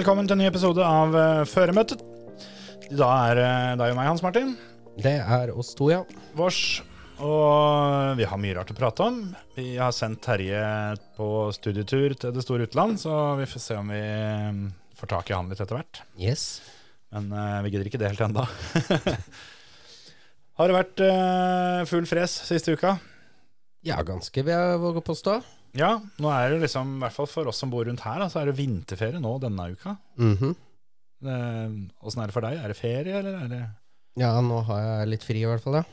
Velkommen til en ny episode av uh, Føremøtet. I dag er uh, deg og meg, Hans Martin. Det er oss to, ja. Vårs. Og vi har mye rart å prate om. Vi har sendt Terje på studietur til det store utland, så vi får se om vi mm, får tak i han litt etter hvert. Yes. Men uh, vi gidder ikke det helt ennå. har det vært uh, full fres siste uka? Ja, ganske, vil jeg våge å påstå. Ja, nå er det liksom, i hvert fall for oss som bor rundt her, da, så er det vinterferie nå denne uka. Eh, Åssen er det for deg? Er det ferie, eller er det Ja, nå har jeg litt fri i hvert fall, ja.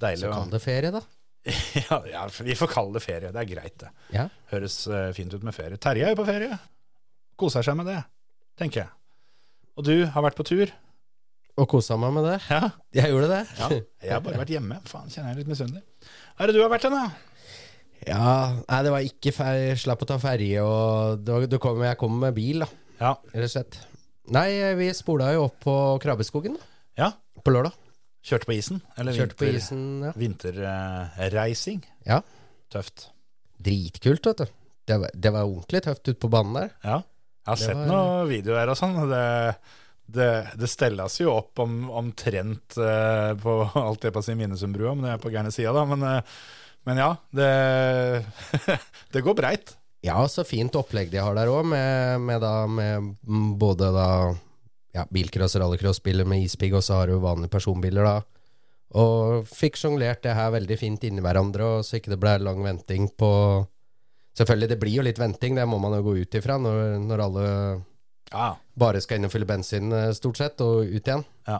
deilig? Så kall det ferie, da. ja, ja, vi får kalle det ferie. Det er greit, det. Ja. Høres uh, fint ut med ferie. Terje er jo på ferie. Koser seg med det, tenker jeg. Og du har vært på tur. Og kosa meg med det. Ja. Jeg gjorde det. ja. Jeg har bare vært hjemme. Faen, kjenner jeg litt misunnelig. Hva er det du har vært hen, da? Ja, nei, det var ikke fer Slapp å ta ferje, og det var, det kom, jeg kom med bil, da, Ja. rett og slett. Nei, vi spola jo opp på Krabbeskogen da, ja. på lørdag. Kjørte på isen? Eller Kjørte på isen, ja. Vinterreising? Ja, Tøft. dritkult, vet du. Det var, det var ordentlig tøft ute på banen der. Ja. Jeg har Det sett var- noen videoer og sånn. Det, det, det stelles jo opp om, omtrent uh, på alt det på sin Minnesundbrua, men det er på gærne sida, da. Men, eh, men ja, det, det går breit. Ja, så fint opplegg de har der òg, med, med, med både da ja, bilcross, rallycross-biler med ispigg, og så har du vanlige personbiler, da. Og fikk sjonglert det her veldig fint inni hverandre, og så ikke det ble lang venting på Selvfølgelig, det blir jo litt venting, det må man jo gå ut ifra når, når alle Ja, bare skal inn og fylle bensin, eh, stort sett, og ut igjen. Ja.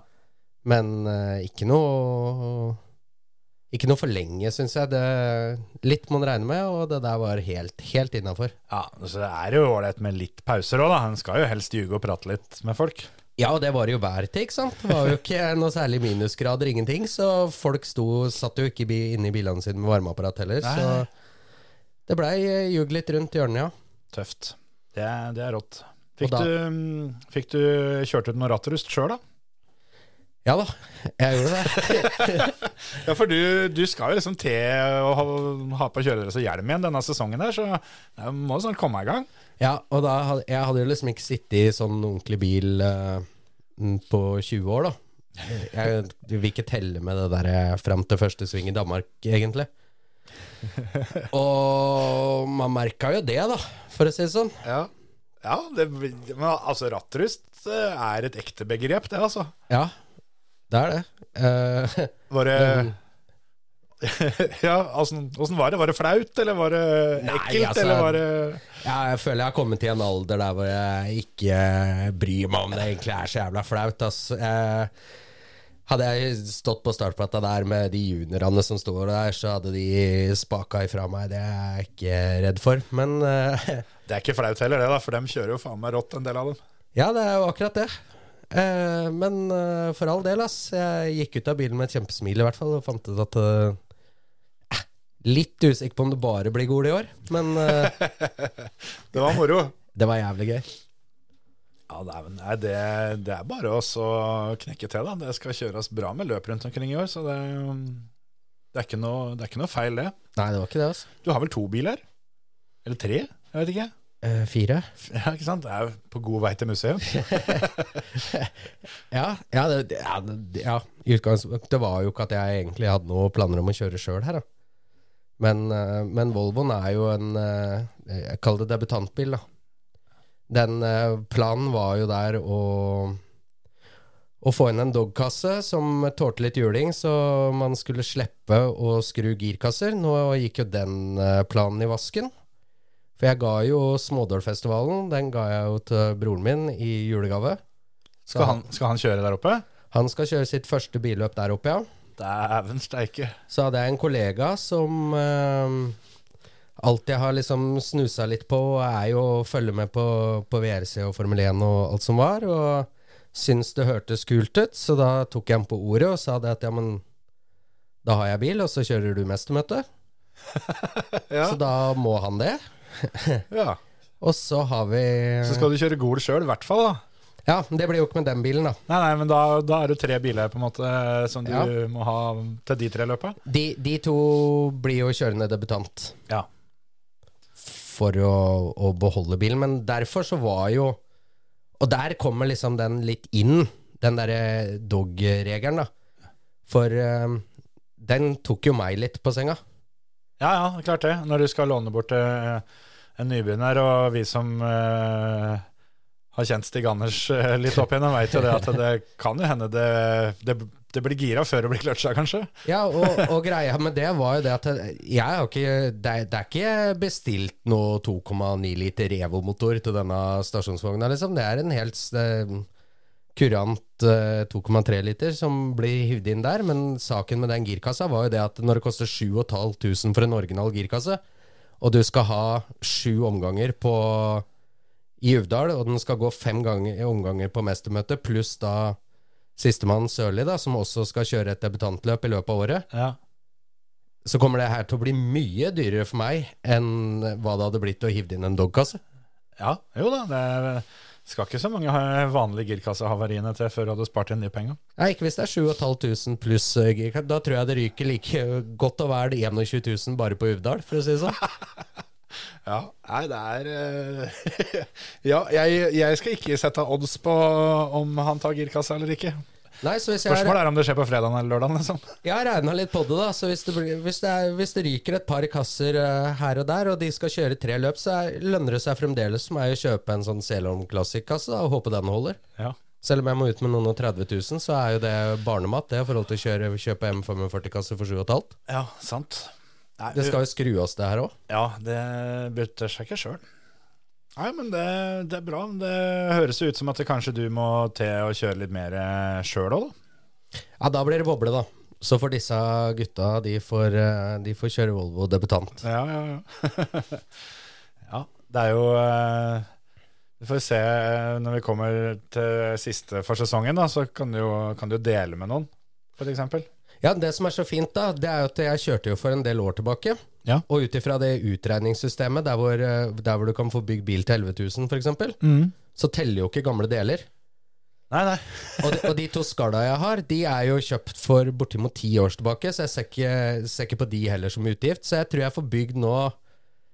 Men eh, ikke noe Ikke noe for lenge, syns jeg. Det, litt må en regne med, og det der var helt, helt innafor. ja så det er jo ålreit med litt pauser òg, da. En skal jo helst ljuge og prate litt med folk. Ja, og det var det jo vær til, ikke sant? Det var jo ikke noe særlig minusgrader, ingenting. Så folk sto, satt jo ikke inne i bilene sine med varmeapparat heller. Nei. Så det blei ljug litt rundt hjørnet, ja. Tøft. Det, er- det er rått. Fikk, du, mm, fikk du kjørt ut noe rattrust sjøl, da? Ja da, jeg gjorde det. Ja, for du, du skal jo liksom til å ha, ha på kjøredress og hjelm igjen denne sesongen der, så det må snart komme i gang. Ja, og da jeg hadde jo liksom ikke sittet i sånn ordentlig bil mm, på 20 år, da. Jeg vil ikke telle med det der eh, fram til første sving i Danmark, egentlig. Og man merka jo det, da, for å si det sånn. Ja, ja det, men altså rattrust eh, er et ekte begrep, det altså. Ja, det er det. Uh, Var det. Ja, åssen åssen var det? Var det flaut, eller var det Nei, altså- eller var det Ja, jeg føler jeg har kommet til en alder der hvor jeg ikke bryr meg om det egentlig er så jævla flaut. Altså, Jeg, hadde jeg stått på startplata der med de juniorene som står der, så hadde de spaka ifra meg. Det er jeg ikke redd for. Men uh, Det er ikke flaut heller, det, da, for dem kjører jo faen meg rått, en del av dem. ja, det er jo akkurat det. Eh, men uh, for all del, ass. Jeg gikk ut av bilen med et kjempesmil i hvert fall, og fant ut at uh, Litt usikker på om det bare blir Gol i år, men Det var moro. det var jævlig gøy. Ja, dæven. Nei, det, det er bare å knekke til, da. Det skal kjøres bra med løp rundt omkring i år, så det, det, er, ikke noe, det er ikke noe feil, det. Nei, det var ikke det, altså. Du har vel to biler? Eller tre? Jeg vet ikke. Eh, fire. Ja, ikke sant? Det er jo på god vei til museum. Ja, ja, det, ja, det, ja, i utgangspunktet var jo ikke at jeg egentlig hadde noen planer om å kjøre sjøl her, da. Men, uh, men Volvoen er jo en uh, Jeg kaller det debutantbil, da. Den planen var jo der å å få inn en dogkasse som tålte litt juling, så man skulle slippe å skru girkasser. Nå gikk jo den planen i vasken. For jeg ga jo Smådølfestivalen, den ga jeg jo til broren min i julegave. Skal han, skal han kjøre der oppe? han skal kjøre sitt første billøp der oppe, ja. Dæven steike. Så hadde jeg en kollega som eh, jeg har liksom snusa litt på, er jo å følge med på, på VRC og Formel 1 og alt som var, og syns det hørtes kult ut, så da tok jeg ham på ordet og sa det at ja, men da har jeg bil, og så kjører du mestermøte. Ja. Så da må han det. ja. Og så har vi Så skal du kjøre Gol sjøl, i hvert fall. da Ja, det blir jo ikke med den bilen, da. Nei, nei, men da, da er det tre biler på en måte som du Ja. må ha til de tre løpa. De, de to blir jo kjørende debutant Ja. for å, å beholde bilen, men derfor så var jo Og der kommer liksom den litt inn, den derre dog-regelen, da. For eh, den tok jo meg litt på senga. Ja, ja, klart det. Når du skal låne bort eh, en nybegynner, og vi som uh, har kjent Stig Anders uh, litt opp igjennom, veit jo det at det kan jo hende det, det, det blir gira før det blir kløtsja, kanskje. Ja, og, og greia med det var jo det at jeg har ikke Det det er ikke bestilt noe 2,9 liter Evo-motor til denne stasjonsvogna, liksom. Det er en helt eh, kurant eh, 2,3 liter som blir hivd inn der. Men saken med den girkassa var jo det at når det koster 7500 for en original girkasse, og du skal ha sju omganger på i Uvdal, og den skal gå fem ganger, omganger på mestermøtet, pluss da sistemann Sørli, da, som også skal kjøre et debutantløp i løpet av året, Ja. så kommer det her til å bli mye dyrere for meg enn hva det hadde blitt å hive inn en dogkasse. ja, jo da. Det skal ikke så mange vanlige girkassehavariene til før du hadde spart inn de penga. Nei, ikke hvis det er 7500 pluss uh, girkasse. Da tror jeg det ryker like godt og vel 21 000 bare på Uvdal, for å si det sånn. Ja, nei, det er eh, Ja, jeg, jeg skal ikke sette odds på om han tar girkassa eller ikke. Nei, Spørsmålet er om det skjer på fredagen eller lørdagen. Liksom. jeg har regna litt på det, da. Så hvis det, blir, hvis, det er, hvis det ryker et par kasser uh, her og der, og de skal kjøre tre løp, så er, lønner det seg fremdeles for meg å kjøpe en sånn Selom Classic-kasse og håpe den holder. Ja. Selv om jeg må ut med noen og 30 000, så er jo det barnemat det i forhold til å kjøre, kjøpe M45-kasse for 7,5. ja, sant. Nei, Det skal jo skru oss, det her òg. Ja, det bytter seg ikke sjøl. Nei, men det, det er bra. Det høres jo ut som at det kanskje du må til å kjøre litt mer sjøl òg, da. Ja, da blir det boble, da. Så får disse gutta De får, eh, de får kjøre Volvo debutant. Ja, ja, ja. ja, det er jo eh, Vi får se eh, når vi kommer til siste for sesongen, da, så kan du jo kan du dele med noen, f.eks. Ja, Det som er så fint, da, det er at jeg kjørte jo for en del år tilbake. Ja. Og ut ifra det utregningssystemet der hvor, eh, der hvor du kan få bygd bil til 11 000, f.eks., Mm. så teller jo ikke gamle deler. Nei, nei. Og de, og de to skalla jeg har, de er jo kjøpt for bortimot ti år tilbake, så jeg ser ikke, ser ikke på de heller som utgift. Så jeg tror jeg får bygd nå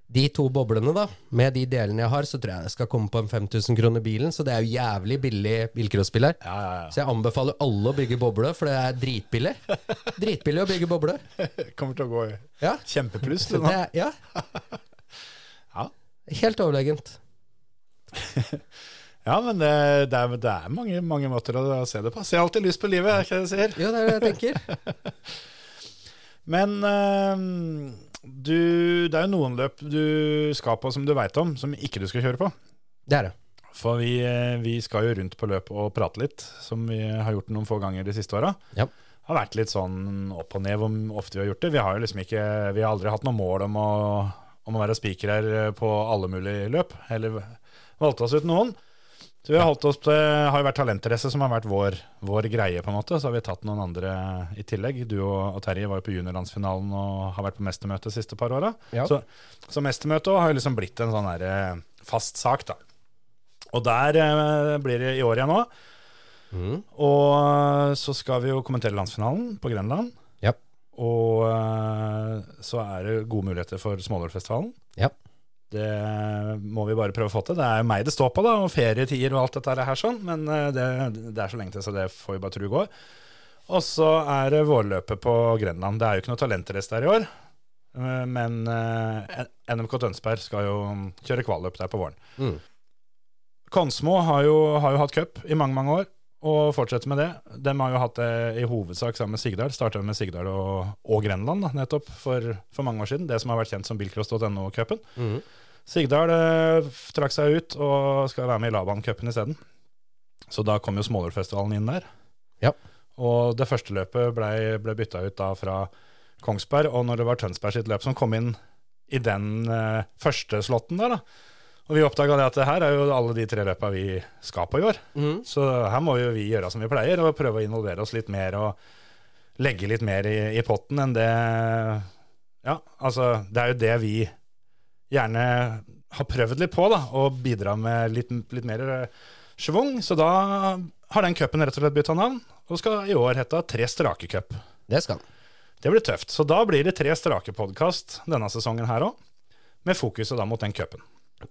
de to boblene, da. Med de delene jeg har, så tror jeg det skal komme på en 5000 kroner bilen. Så det er jo jævlig billig bilcrossbil her. Ja, ja, ja. Så jeg anbefaler alle å bygge boble, for det er dritbillig. Dritbillig å bygge boble. Kommer til å gå Ja. kjempepluss. Det nå. ja. Ja. Helt overlegent. Ja, men det, det, er, det er mange, mange måter å se det på. Se alltid lyst på livet, er ikke det jeg sier? Jo, det er det jeg tenker. Men eh, du, det er jo noen løp du skal på som du veit om, som ikke du skal kjøre på. Det er det. For vi, eh, vi skal jo rundt på løp og prate litt, som vi har gjort noen få ganger de siste åra. Ja. Har vært litt sånn opp og ned hvor ofte vi har gjort det. Vi har jo liksom ikke Vi har aldri hatt noe mål om å, om å være spiker her på alle mulige løp. Eller valgte oss ut noen. Så vi har holdt oss til Har jo vært talentrace som har vært vår, vår greie, på en måte. Så har vi tatt noen andre i tillegg. Du og, Terje var jo på juniorlandsfinalen og har vært på mestermøte de siste par åra. Ja. Så, så mestermøtet har jo liksom blitt en sånn der, eh, fast sak, da. Og der eh, blir det i år igjen òg. Mm. Og så skal vi jo kommentere landsfinalen på Grenland. Ja. Og eh, så er det gode muligheter for Smålårfestivalen. Ja. Det må vi bare prøve å få til. Det er jo meg det står på, da, og ferietider og alt dette her sånn, men eh, det, det er så lenge til, så det får vi bare tro går. Og så er det vårløpet på Grenland. Det er jo ikke noe talentrace der i år, eh, men eh, NMK Tønsberg skal jo kjøre kvalløp der på våren. Mm. Konsmo har jo, har jo hatt cup i mange, mange år, og fortsette med det. De har jo hatt det i hovedsak sammen med Sigdal. Starta med Sigdal og, og Grenland da, nettopp for, for mange år siden. Det som har vært kjent som bilcross.no-cupen. Mm. Sigdal eh, trakk seg ut og skal være med i Laban-cupen isteden. Så da kom jo Smålårfestivalen inn der. Ja. Og det første løpet ble, ble bytta ut da fra Kongsberg, og når det var Tønsberg sitt løp som kom inn i den eh, første slåtten der. da. Og vi oppdaga at det her er jo alle de tre løpa vi skal på i år. Mm. Så her må jo vi gjøre som vi pleier, og prøve å involvere oss litt mer og legge litt mer i, i potten enn det Ja, altså, det er jo det vi gjerne har prøvd litt på, da, og bidra med litt, litt mer eh, schwung. Så da har den cupen rett og slett bytta navn, og skal i år hete Tre strake cup. Det skal. Det blir tøft. Så da blir det Tre strake podkast denne sesongen her òg, med fokuset da mot den cupen.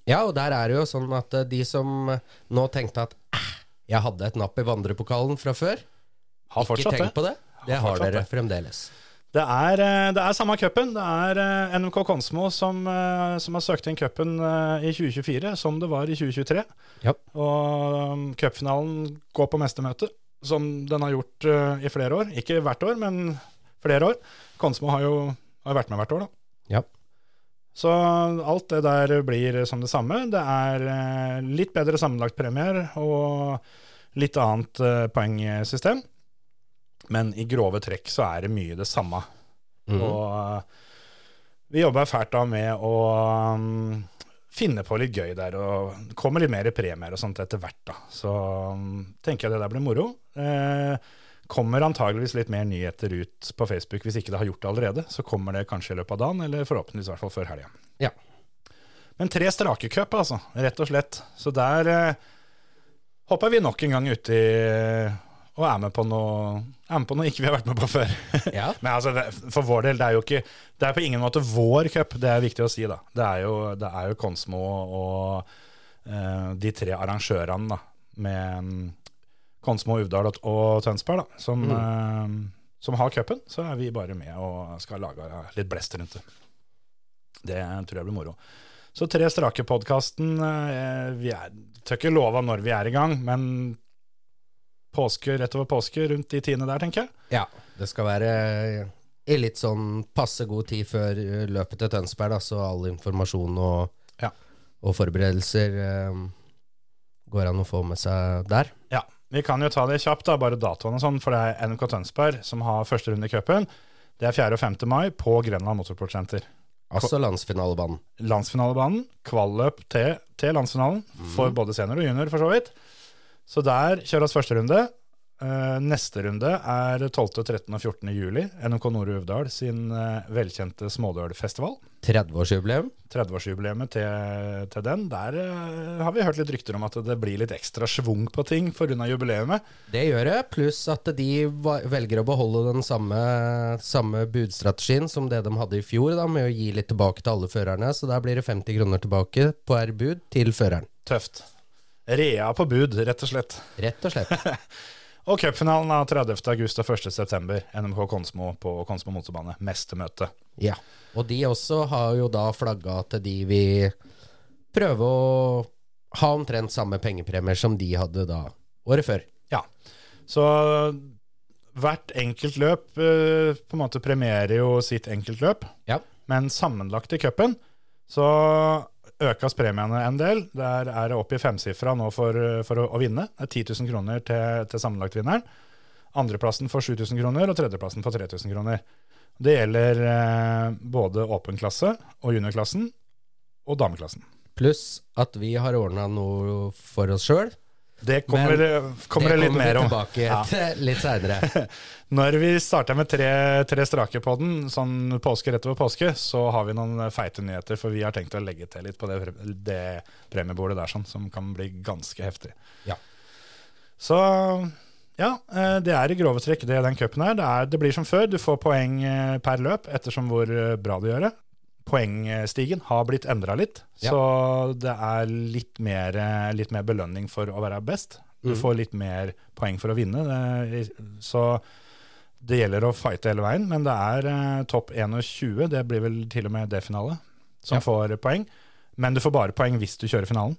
Ja, og der er det jo sånn at eh, de som eh, nå tenkte at "Eh, jeg hadde et napp i vandrepokalen fra før, Har ikke tenkt det. på det. Det har har dere det. fremdeles. Det er, eh, det er samme cupen. Det er NMK Konsmo som, som har søkt inn cupen i 2024, som det var i 2023. Ja. Og um, cupfinalen går på mestermøte, som den har gjort i flere år. Ikke hvert år, men flere år. Konsmo har jo har vært med hvert år, da. Ja. Så alt det der blir som det samme. Det er eh, litt bedre sammenlagtpremier og litt annet eh, poengsystem. Men i grove trekk så er det mye det samme. Mm. Og uh, vi jobber fælt da med å um, finne på litt gøy der, og det kommer litt mer premier og sånt etter hvert. da. Så um, tenker jeg det der blir moro. Eh, kommer antageligvis litt mer nyheter ut på Facebook hvis ikke det har gjort det allerede. Så kommer det kanskje i løpet av dagen, eller forhåpentligvis i hvert fall før helga. Ja. Men tre strake cup, altså. Rett og slett. Så der eh, hopper vi nok en gang uti og er med på noe, er med på noe ikke vi har vært med på før. Ja. Men altså, for vår del, det er jo ikke Det er på ingen måte vår cup, det er viktig å si, da. Det er jo, det er jo Konsmo og eh, de tre arrangørene, da, med Konsmo, Uvdal og, Tønsberg, da, som, eh, som har cupen. Så er vi bare med og skal lage litt blest rundt det. Det tror jeg blir moro. Så Tre strake-podkasten Vi er, tør ikke love når vi er i gang, men påske rett over påske, rundt de tiende der, tenker jeg. Ja, det skal være i litt sånn passe god tid før eh, løpet til Tønsberg, da, så all informasjon og, Ja. og forberedelser eh, går an å få med seg der. Ja, vi kan jo ta det kjapt, da, bare datoen og sånn, for det er NMK Tønsberg som har første runde i cupen. Det er 4. og 5. mai på Grenland Motorsportsenter. Altså landsfinalebanen. Landsfinalebanen, kvalløp til, til landsfinalen, for både senior og junior, for så vidt. Så der kjøres første runde. Eh, neste runde er 12., 13. og 14. juli. NMK Nord-og Uvdal sin eh, velkjente smådølfestival. 30-årsjubileum. 30-årsjubileumet til, til den. Der eh, har vi hørt litt rykter om at det blir litt ekstra schwung på ting pga. jubileumet. Det gjør det, pluss at de velger å beholde den samme, samme budstrategien som det de hadde i fjor, da, med å gi litt tilbake til alle førerne. Så der blir det 50 kroner tilbake på hver bud til føreren. Tøft. Rea på bud, rett og slett. Rett og slett. Og cupfinalen av 30. august og 1. september. NMK Konsmo på Konsmo motorbane. Mestermøte. Ja. Og de også har jo da flagga at de vil prøve å ha omtrent samme pengepremier som de hadde da året før. Ja. Så hvert enkelt løp eh, på en måte premierer jo sitt enkeltløp. Ja. Men sammenlagt i cupen så økes premiene en del. Der er det opp i femsifra nå for, for å, å vinne. Det er 10 000 kroner til, til sammenlagtvinneren. Andreplassen får 7000 kroner, og tredjeplassen får 3000 kroner. Det gjelder eh, både åpen klasse og juniorklassen og dameklassen. Pluss at vi har ordna noe for oss sjøl. Det kommer, kommer det, litt mer om. tilbake Ja. til litt seinere. Når vi starter med tre, tre strake på den, sånn påske rett over påske, så har vi noen feite nyheter, for vi har tenkt å legge til litt på det, det premiebordet der, sånn, som kan bli ganske heftig. Ja. Så ja, eh, det er i grove trekk det den cupen er. Det, er. det blir som før, du får poeng eh, per løp ettersom hvor eh, bra du gjør det. Poengstigen har blitt endra litt, Ja. så det er litt mer, litt mer belønning for å være best. Du mm. får litt mer poeng for å vinne. Så det gjelder å fighte hele veien, men det er eh, topp 21, det blir vel til og med det finale, som Ja. får poeng. Men du får bare poeng hvis du kjører finalen.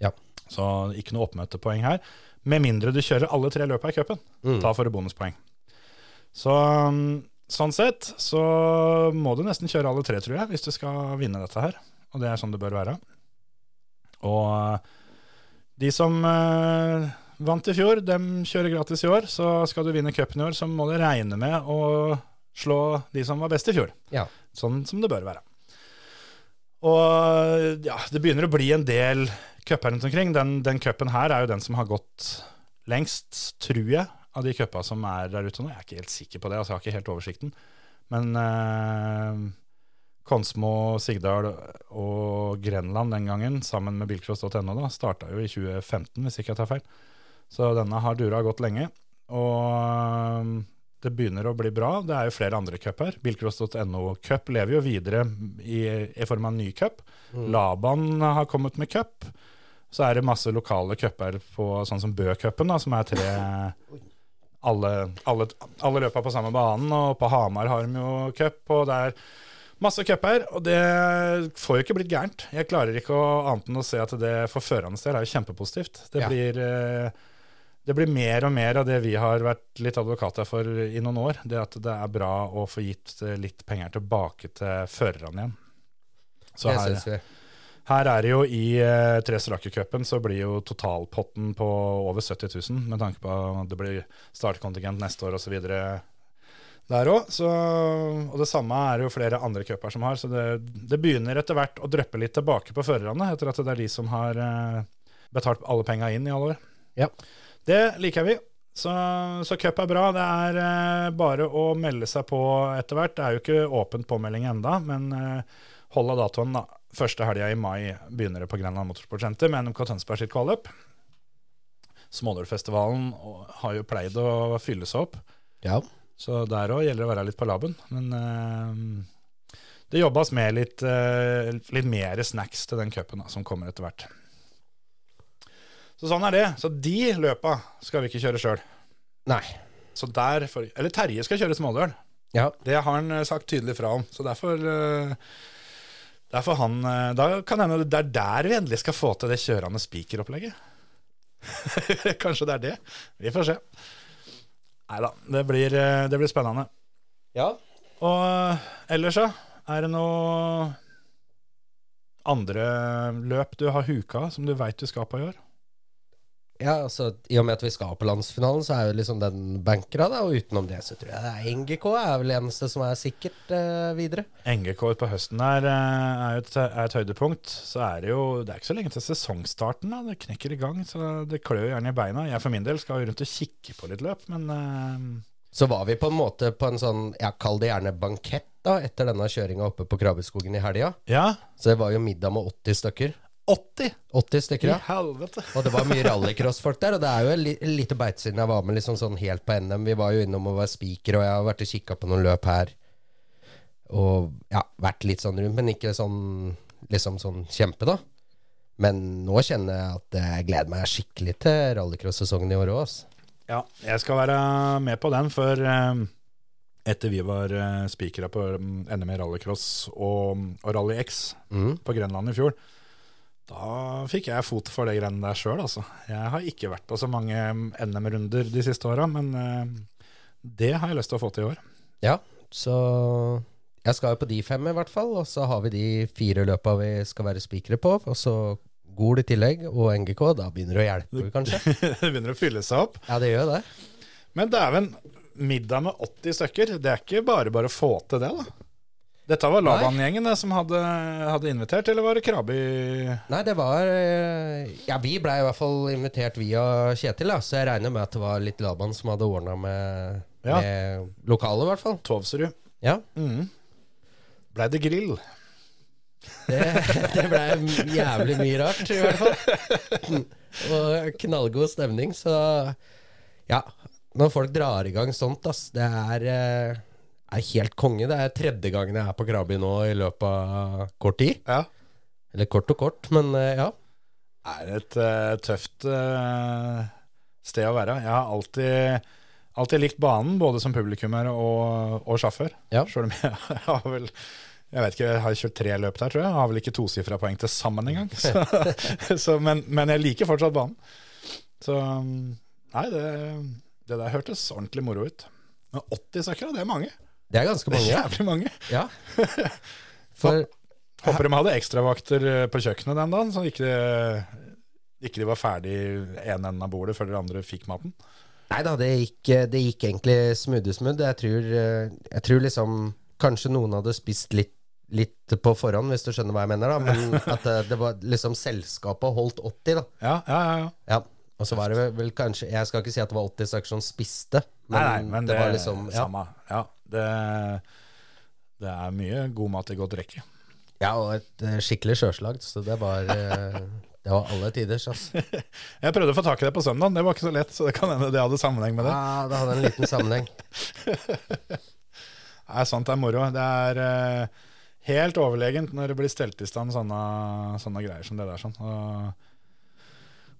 Ja. Så ikke noe oppmøtepoeng her. Med mindre du kjører alle tre løpa i cupen. Mm. Da får du bonuspoeng. Så um, sånn sett så må du nesten kjøre alle tre, tror jeg, hvis du skal vinne dette her. Og det er sånn det bør være. Og uh, de som uh, vant i fjor, dem kjører gratis i år. Så skal du vinne cupen i år, så må du regne med å slå de som var best i fjor. Ja. Sånn som det bør være. Og ja, det begynner å bli en del cuper rundt omkring. Den, den cupen her er jo den som har gått lengst, tror jeg, av de cupa som er der ute nå. Jeg er ikke helt sikker på det, altså jeg har ikke helt oversikten. Men eh, Konsmo, Sigdal og Grenland den gangen, sammen med bilcross.no, da, starta jo i 2015, hvis ikke jeg tar feil. Så denne har dura godt lenge. Og det begynner å bli bra. Det er jo flere andre cuper. Bilcross.no Cup lever jo videre i, i form av en ny cup. Laban har kommet med cup. Så er det masse lokale cuper på sånn som Bø-cupen, som er tre alle, alle, alle løpa på samme banen. Og på Hamar har de jo cup, og det er masse cuper. Og det får jo ikke blitt gærent. Jeg klarer ikke å, annet enn å se at det for førernes del er jo kjempepositivt. Det Ja. blir eh, det blir mer og mer av det vi har vært litt advokater for i noen år. Det at det er bra å få gitt litt penger tilbake til førerne igjen. Så det syns vi. Her er det jo i eh, Tre Strake-cupen så blir jo totalpotten på over 70 000, med tanke på at det blir startkontingent neste år osv. der også, Og det samme er det jo flere andre cuper som har, så det, det begynner etter hvert å dryppe litt tilbake på førerne, etter at det er de som har eh, betalt alle penga inn i alle år. Ja. Det liker vi. Så, så cup er bra. Det er eh, bare å melde seg på etter hvert. Det er jo ikke åpent påmelding enda, men eh, hold av datoen, da. Første helga i mai begynner det på Grenland Motorsportsenter med NMK Tønsberg sitt kvalløp. Smådølfestivalen har jo pleid å fylle seg opp, Ja. så der òg gjelder det å være litt på laben. Men uh, det jobbes med litt, uh, litt mer snacks til den cupen som kommer etter hvert. Så sånn er det. Så de løpa skal vi ikke kjøre sjøl. Eller Terje skal kjøre småløl. Ja. Det har han eh, sagt tydelig fra om. Så derfor eh, Derfor han eh, Da kan hende det er der vi endelig skal få til det kjørende spikeropplegget. Kanskje det er det. Vi får se. Nei da. Det, eh, det blir spennende. ja. Og eh, ellers, så? Er det noe andre løp du har huka som du veit du skal på i år? Ja, altså I og med at vi skal på landsfinalen, så er jo liksom den bankera, da. Og utenom det så tror jeg det er NGK er vel eneste som er sikkert eh, videre. NGK på høsten der eh, er jo et, er et høydepunkt. Så er det jo Det er ikke så lenge til sesongstarten. da Det knekker i gang, så det klør jo gjerne i beina. Jeg for min del skal jo rundt og kikke på litt løp, men eh, Så var vi på en måte på en sånn, ja, kall det gjerne bankett, da, etter denne kjøringa oppe på Krabbeskogen i helga. ja. Så det var jo middag med 80 stykker. 80! 80 stykker, ja. I helvete! Og det var mye rallycross-folk der, og det er jo et li lite beite siden jeg var med liksom sånn helt på NM. Vi var jo innom og var speaker, og jeg har vært og kikka på noen løp her. Og ja, vært litt sånn rundt, men ikke sånn liksom sånn kjempe, da. Men nå kjenner jeg at jeg gleder meg skikkelig til rallycross-sesongen i år òg. Ja, jeg skal være med på den, for eh, etter vi var uh, spikere på mm, NM i rallycross og, og Rally X Mm. på Grenland i fjor, da fikk jeg fot for det greiene der sjøl, altså. Jeg har ikke vært på så mange NM-runder de siste åra, men eh, det har jeg lyst til å få til i år. Ja, så jeg skal jo på de fem i hvert fall, og så har vi de fire løpa vi skal være spikere på, og så Gol i tillegg, og NGK. Da begynner det å hjelpe, kanskje. det begynner å fylle seg opp. Ja, det gjør det. Men dæven, middag med 80 stykker, det er ikke bare bare å få til det, da. Dette var Laban-gjengen som hadde, hadde invitert, eller var det Krabi? Nei, det var eh, Ja, vi blei i hvert fall invitert via Kjetil, da, så jeg regner med at det var litt Laban som hadde ordna med, Ja. med lokalet, i hvert fall. Tovsrud? Ja. Mm. Blei det grill? Det, det blei jævlig mye rart, i hvert fall. Og knallgod stemning, så Ja. Når folk drar i gang sånt, ass, det er, eh, er helt konge. Det er tredje gangen jeg er på Krabi nå i løpet av kort tid. Ja. Eller kort og kort, men ja. ja. er et uh, tøft uh, sted å være. Jeg har alltid, alltid likt banen, både som publikummer og, og sjåfør. Ja. Selv om jeg har vel jeg vet ikke, jeg har kjørt tre løp der, tror jeg. Jeg har vel ikke tosifra poeng til sammen engang. Så, så, men, men jeg liker fortsatt banen. Så nei, det, det der hørtes ordentlig moro ut. Men 80 stykker, det er mange. Det er ganske mange. Det er jævlig mange. ja. For Håper de hadde ekstravakter eh, på kjøkkenet den dagen, så ikke, ikke de var ferdig en enden av bordet før de andre fikk maten. Nei da, det gikk, det gikk egentlig smoothie-smooth. Jeg tror, eh, jeg tror liksom Kanskje noen hadde spist litt litt på forhånd, hvis du skjønner hva jeg mener. da Men at det, det var liksom selskapet holdt 80, da. Ja, ja, ja. ja. Ja. Og så var det vel, vel kanskje Jeg skal ikke si at det var 80 stykker som spiste, men, nei, nei, men det, var liksom ja. samme. Ja, det, det er mye god mat i godt rekke. ja, og et eh, skikkelig sjøslag, så det var eh, Det var alle tiders, altså. Jeg prøvde å få tak i det på søndag, det var ikke så lett, så det kan hende det hadde sammenheng med det. Ja, det hadde en liten sammenheng. Nei, sant, det er moro. Det er eh, helt overlegent når det blir stelt i stand sånne, sånne greier som det der. Sånn. Og,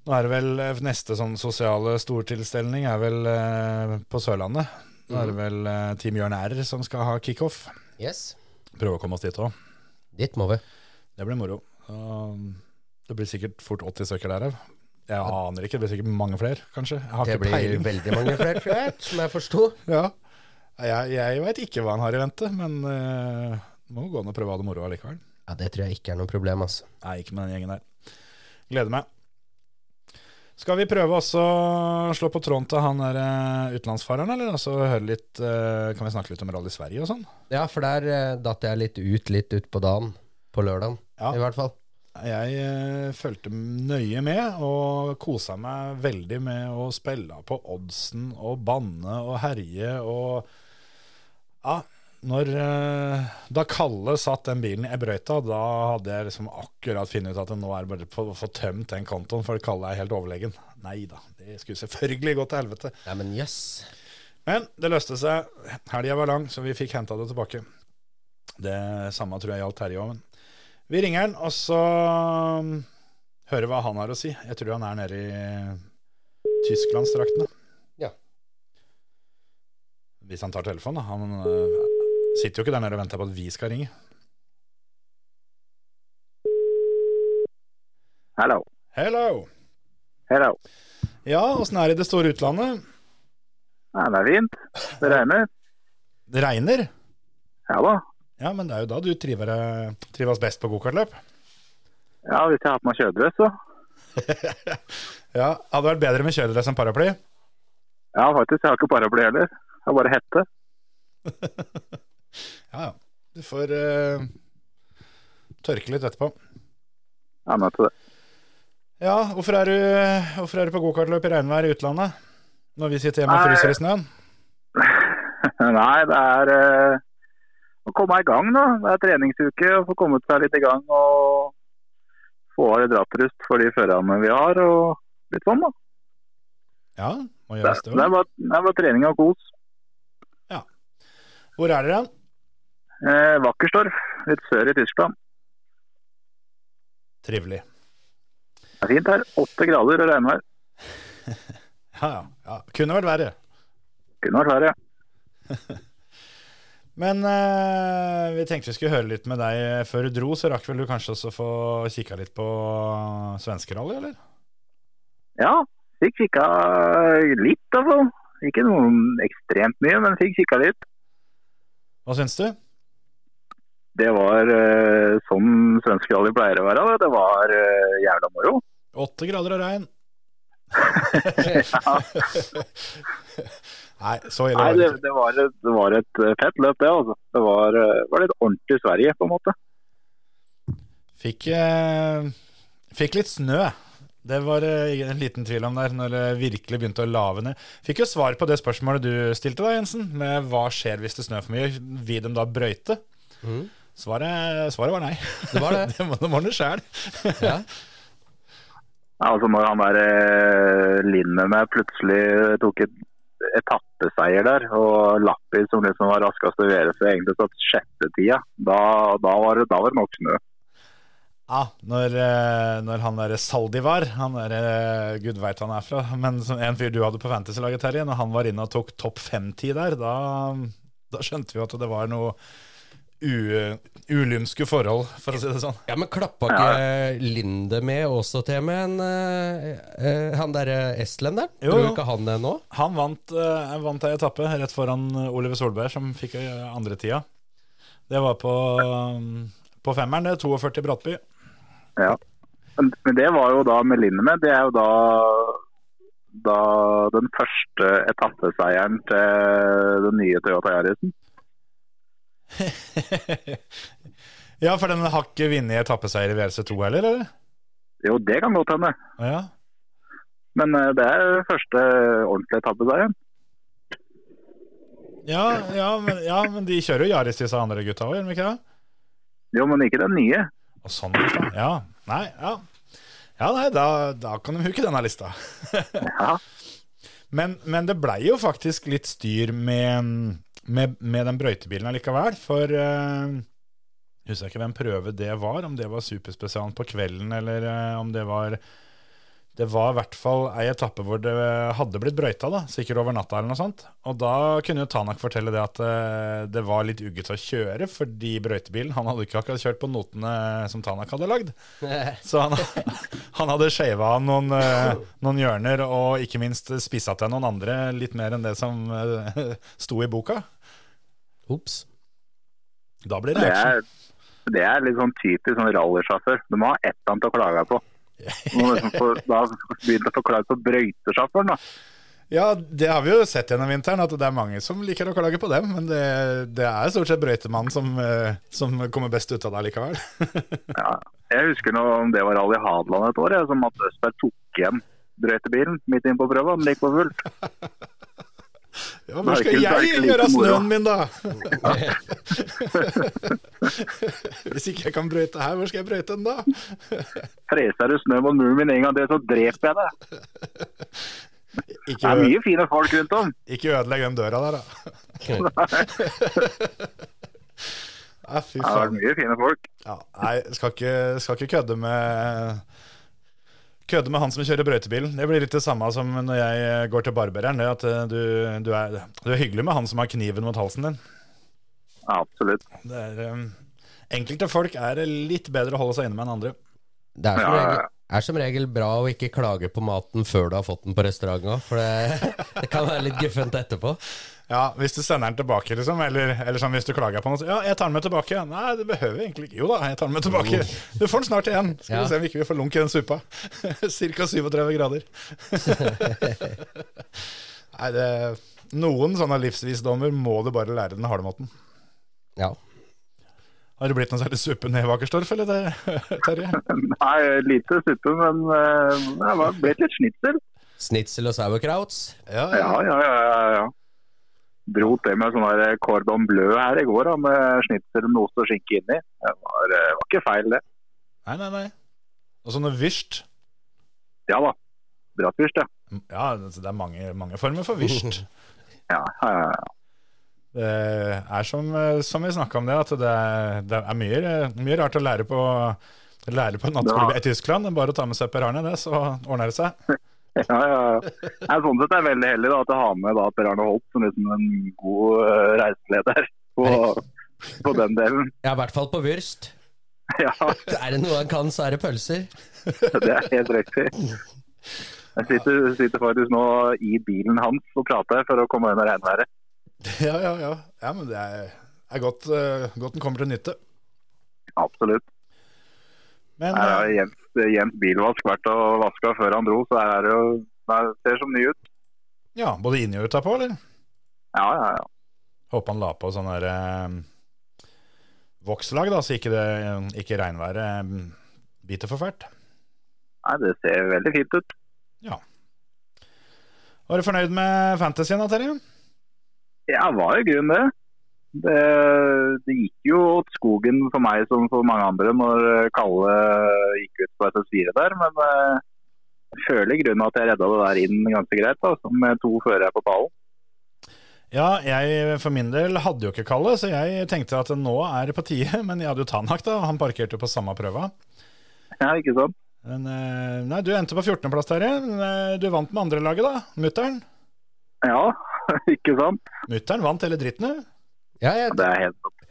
nå er det vel eh, neste sånn sosiale stortilstelning er vel eh, på Sørlandet. Nå er det vel eh, Team Jørn R som skal ha kickoff. Yes. Prøve å komme oss dit òg. Dit må vi. Det blir moro. Og det blir sikkert fort 80 stykker der òg. Jeg aner ikke, det blir sikkert mange flere, kanskje. Jeg har Det ikke blir peiling. veldig mange flere, tror jeg, som jeg forsto. Ja. Jeg, jeg veit ikke hva han har i vente, men uh, må gå an å prøve å ha det moro allikevel. Ja, det tror jeg ikke er noe problem, altså. Nei, ikke med den gjengen der. Gleder meg. Skal vi prøve også å slå på tråden til han der eh, utenlandsfareren, eller? Altså høre litt eh, Kan vi snakke litt om Rally Sverige og sånn? Ja, for der eh, datt jeg litt ut litt utpå dagen. På lørdagen, Ja. i hvert fall. Jeg eh, fulgte nøye med og kosa meg veldig med å spille på oddsen og banne og herje og Ja, når eh, Da Kalle satt den bilen i brøyta, da hadde jeg liksom akkurat funnet ut at nå er det bare å få tømt den kontoen, for Kalle er helt overlegen. Nei da, det skulle selvfølgelig gå til helvete. Nei, men jøss. Men det løste seg. Helga var lang, så vi fikk henta det tilbake. Det samme tror jeg gjaldt Terje òg. Vi ringer han, og så um, hører hva han har å si. Jeg tror han er nede i Tysklandsdraktene. Ja. Hvis han tar telefonen, da. Han øh, sitter jo ikke der nede og venter på at vi skal ringe. Hello. Hello! Hello. Ja, åssen er det i det store utlandet? Ja, det er fint. Det regner. Det regner? Ja da. Ja, men det er jo da du triver, trives best på gokartløp. Ja, hvis jeg har på meg kjøredress, så. Ja, Hadde vært bedre med kjøredress enn paraply. Ja, faktisk. Jeg har ikke paraply heller. Jeg har bare hette. Ja, ja. Du får uh, tørke litt etterpå. Jeg er til det. Ja, hvorfor er du, hvorfor er du på gokartløp i regnvær i utlandet? Når vi sitter hjemme og fryser i snøen? Nei, det er uh, å komme i gang, da. Det er treningsuke. Å få kommet seg litt i gang og få av litt rattrust for de førerne vi har. Og litt sånn, da. Ja, må gjøres det, det er òg. bare, det er bare trening og kos. Hvor er dere hen? Eh, Wakkerstorf, litt sør i Tyskland. Trivelig. Det er fint her. Åtte grader og regnvær. Ja, ja. ja. Kunne vært verre. Kunne vært verre. Men eh, vi tenkte vi skulle høre litt med deg før du dro, så rakk vel du kanskje også få kikka litt på svenskerally, eller? Ja, fikk kikka litt, altså. Ikke noe ekstremt mye, men fikk kikka litt. Hva syns du? Det var eh, sånn svensk rally pleier å være. Det var eh, jævla moro. Åtte grader og regn. Nei, så ille Nei, det det, var et, det var et eh, fett løp, det. altså. Det var, eh, var litt ordentlig Sverige, på en måte. Fikk, eh, fikk litt snø. Det var eh, en liten tvil om der, når det virkelig begynte å lave ned. Fikk jo svar på det spørsmålet du stilte da, Jensen, med hva skjer hvis det snør for mye. Vil de da brøyte? Mm. Svaret, svaret var nei. Det var det. det må de ordne sjæl. Ja. Ja, altså Når han der eh, med plutselig tok et etappeseier der, og Lappi som liksom var raskest å levere seg egentlig sjette tida, da, da, var da var det nok snø. Ja, når, eh, når han der Saldivar, han der eh, gud veit han er fra, men som en fyr du hadde på Fantasy-laget, Terje, når han var inne og tok topp fem-tid der, da, da skjønte vi at det var noe u, ulymske forhold, for å si det sånn. Ja, men klappa ikke Linde med også til med en eh, Han derre estlenderen? Tror ikke han det nå? Han vant, vant ei etappe rett foran Oliver Solberg, som fikk andre andretida. Det var på, um, på femmeren, det. 42 Brattby. Ja. Men, det var jo da med det er jo da da den første etappeseieren til den nye Toyota Yarisen. Ja, for den har ikke vunnet etappeseier i WRC2 heller, eller? Jo, det kan godt hende. Ja. Men eh, det er første ordentlige etappeseieren. Ja, ja, men, ja, men de kjører jo Yaris, disse andre gutta òg, gjør de ikke det? Jo, men ikke den nye. Og sånn, lista. Ja. Nei, ja. Ja, nei, da, da kan de huke denne lista. Ja. Men, men det blei jo faktisk litt styr med, med, med den brøytebilen allikevel. For uh, husker jeg ikke hvem prøve det var, om det var superspesialen på kvelden, eller uh, om det var Det var i hvert fall ei etappe hvor det hadde blitt brøyta, da, sikkert over natta eller noe sånt. Og da kunne jo Tanak fortelle det at eh, det var litt ugget å kjøre, fordi brøytebilen Han hadde ikke akkurat kjørt på notene som Tanak hadde lagd. Så han, han hadde shava av noen, eh, noen hjørner, og ikke minst spissa til noen andre litt mer enn det som eh, sto i boka. Ops. Da blir det Det action. er, det er litt sånn typisk sånn rallysjåfør. Du må ha ett annet å klage på. Må liksom få, da begynte å få på brøytesjåføren, da. Ja, det har vi jo sett gjennom vinteren, at det er mange som liker å klage på dem. Men det, det er stort sett brøytemannen som, eh, som kommer best ut av det likevel. Ja. Jeg husker noe om det var Rally Hadeland et år, jeg, som at Østberg tok igjen brøytebilen midt inn på prøva. Den gikk på fullt. Ja, hvor skal jeg gjøre av snøen min, da? Hvis ikke jeg kan brøyte her, hvor skal jeg brøyte den da? Freser du snø mot muren min en gang til, så dreper jeg deg. Det er mye fine folk rundt om. ikke ødelegg den døra der, da. Nei, fy faen. det er mye fine folk. Ja, nei, skal ikke, skal ikke kødde med Kødde med han som kjører brøytebil. Det blir litt det samme som når jeg går til barbereren. Det at eh, du, du, er, du er hyggelig med han som har kniven mot halsen din. Ja, absolutt. Det er, um, enkelte folk er litt bedre å holde seg inne med enn andre. Det er som, Ja, ja, regel, ja. er som regel bra å ikke klage på maten før du har fått den på restauranten, for det, det kan være litt guffent etterpå. Ja, Hvis du sender den tilbake, liksom, eller, eller sånn hvis du klager på noe så, Ja, jeg tar den med tilbake. Nei, det behøver jeg egentlig ikke. Jo da, jeg tar den med tilbake. Du får den snart igjen. Skal Ja. vi se om ikke vi får lunk i den suppa. Cirka 37 grader. Nei, det Noen sånne livsvisdommer må du bare lære den harde måten. Ja. Har det blitt noe særlig suppe ned i Vakerstorf, eller det, Terje? Nei, lite suppe, men eh, det har blitt litt snitsel. Snitsel og sauerkrauts. Ja, Ja, ja, ja. ja, ja. Dro til med sånn der cordon bleu her i går, da, med snitsel med ost og skinke inni. Det var, eh, var ikke feil, det. Nei, nei, nei. Og sånne vyrst. Ja da. Bratwurst, ja. Ja, det er mange, mange former for vyrst. Ja, ja, ja. Det er som, eh, som vi snakka om det, at det er, det er mye, mye rart å lære på Lære på en nattklubb i Tyskland. Bare å ta med seg Per Arne, det, så ordner det seg. Ja, ja, ja. Sånn sett er jeg veldig heldig da, at jeg har med da, Per Arne Holt som liksom en god uh, reiseleder på, på den delen. Ja, i hvert fall på Wurst. Ja, Er det noe han kan, så er det pølser. det er helt riktig. Jeg sitter, sitter faktisk nå i bilen hans og prater for å komme under regnværet. Ja, ja, ja. ja men det er, er godt, uh, godt den kommer til nytte. Absolutt. Men Her har eh, jevnt, bilvask verdt å vaske før han dro, så her er det jo det ser som ny ut. ja, både inni og utapå, eller? Ja, ja, ja. Håper han la på sånn der eh, vokslag, da, så ikke, det, ikke regnværet eh, biter for fælt. Nei, det ser veldig fint ut. Ja. Var du fornøyd med fantasyen da, Terje? Ja, var i grunnen det. Det. Det gikk jo åt skogen for meg som for mange andre når Kalle gikk ut på SS4 der, men eh, jeg føler i grunnen at jeg redda det der inn ganske greit, da, med to førere på pallen. Ja, jeg for min del hadde jo ikke Kalle, så jeg tenkte at nå er det på tide. Men jeg hadde jo Tanak, da. Han parkerte jo på samme prøva. Ja, ikke sant? Men, eh, nei, du endte på 14.-plass, Terje. Eh, Du vant med andrelaget, da. Mutter'n. Ja, ikke sant? Mutter'n vant hele dritten, du. Ja, jeg, Det er helt rått.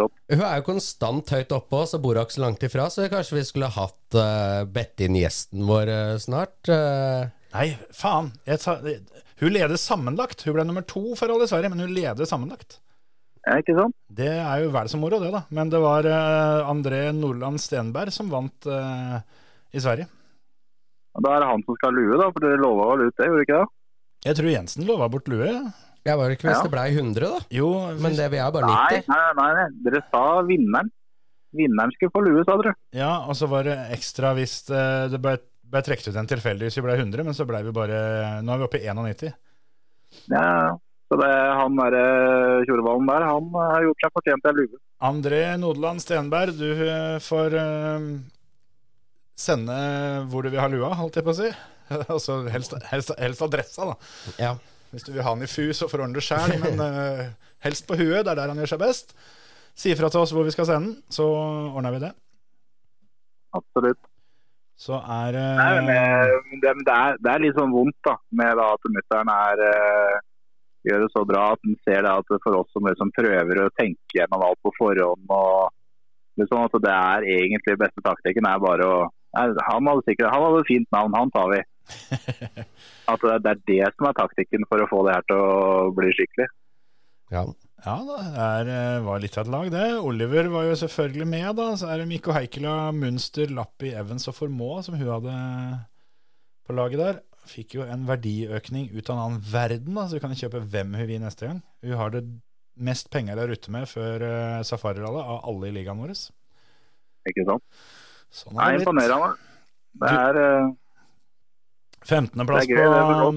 Rått. Hun er jo konstant høyt oppe, og så bor hun ikke så langt ifra, så kanskje vi skulle hatt uh, bedt inn gjesten vår uh, snart. Uh... Nei, faen. Jeg sa, hun leder sammenlagt. Hun ble nummer to for alle i Sverige, men hun leder sammenlagt. Ja, ikke sant? Det er jo vel så moro, det, da. Men det var uh, André Nordland Stenberg som vant uh, i Sverige. Da er det han som skal ha lue, da, for dere lova vel ut det, gjorde dere ikke det? Jeg tror Jensen lova bort lue. Ja, var det ikke hvis Ja. det blei 100, da? Jo, Men det vi er bare 90. nei, nei, nei, dere sa vinneren. Vinneren skulle få lue, sa dere. Ja, og så var det ekstra hvis eh, det ble, ble trukket ut en tilfeldig hvis vi ble 100, men så ble vi bare Nå er vi oppe i 91. Ja, så det, han der eh, Tjorvallen der, han eh, har gjort seg fortjent en lue. André Nodeland Stenberg, du får uh, sende hvor du vil ha lua, holdt jeg på å si. altså helst, helst, helst adressa, da. Ja. Hvis du vil ha han i fu, så får du ordne det sjæl, men uh, helst på huet. Det er der han gjør seg best. Si ifra til oss hvor vi skal sende den, så ordner vi det. Absolutt. Så er Nei, men, eh, det, men det, er, det er litt sånn vondt da, med da, at mutter'n er uh gjør det så bra at en ser det at for oss som liksom prøver å tenke gjennom alt på forhånd og liksom at det er egentlig beste taktikken er bare å nei, Han hadde sikkert han hadde et fint navn, han tar vi. At det, er det som er taktikken for å få det her til å bli skikkelig. ja. Ja, det eh, var litt av et lag, det. Oliver var jo selvfølgelig med, da. Så er det Mikko Heikela, Munster, Lappi, Evans og Formå som hun hadde på laget der. Fikk jo en verdiøkning ut av en annen verden, da, så hun kan kjøpe hvem hun vil neste gang. Hun har det mest penger å rutte med før uh, Safari-rallet av alle i ligaen vår. Ikke sant? Sånn er det er imponerende. Det er eh, 15.-plass er på, bra.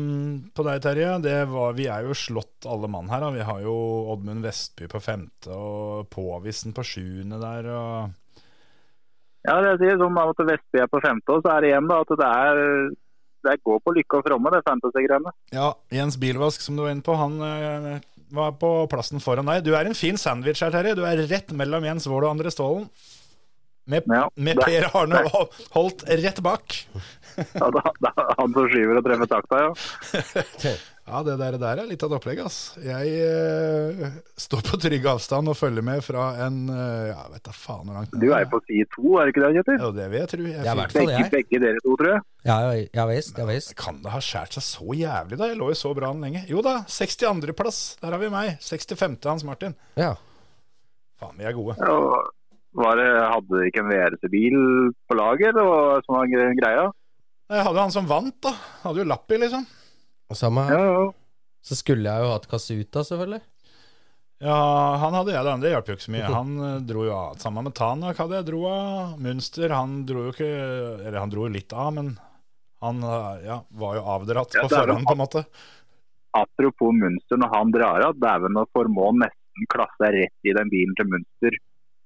på deg, Terje. Det var, vi er jo slått alle mann her. Da. Vi har jo Oddmund Vestby på femte og Påvisen på sjuende der. Og Ja, det sier som at Vestby er på femte, og så er det igjen da at det er det går på lykke og fromme, det fantasy-greiene. ja, Jens Bilvask, som du var inne på, han eh, var på plassen foran deg. Du er en fin sandwich her, Terje. Du er rett mellom Jens Wold og André Stålen. Med, Ja, med Per Arne Holdt Holt rett bak. Ja, det er han som skyver og treffer takta, ja. Ja, det der, der er litt av et opplegg, ass. Jeg eh, står på trygg avstand og følger med fra en eh, Ja, vet da faen hvor langt Du er jo på side to, er det ikke det, Kjetil? Jo, det vil jeg tro. Jeg Det er fikk- Begge, begge dere to, tror jeg. Ja, ja, ja visst. Ja, visst. Kan det ha skjært seg så jævlig, da? Jeg lå jo så bra an lenge. Jo da, 62.-plass. Der har vi meg. 65. Hans Martin. Ja. Faen, vi er gode. Og var det, hadde ikke en VRC-bil på lager og sånn var greia? Jeg hadde han som vant, da. Hadde jo Lappi, liksom. Samme her. ja. Så skulle jeg jo hatt Kasuta, selvfølgelig. Ja, han hadde jeg, da. Det hjalp jo ikke så mye. Han eh, dro jo av. Sammen med Tanak hadde jeg dro av. Munster, han dro jo ikke Eller han dro jo litt av, men han eh, ja, var jo avdratt Ja, på forhånd, på en måte. Apropos Munster, når han drar av, dæven og formå nesten klasse rett i den bilen til Munster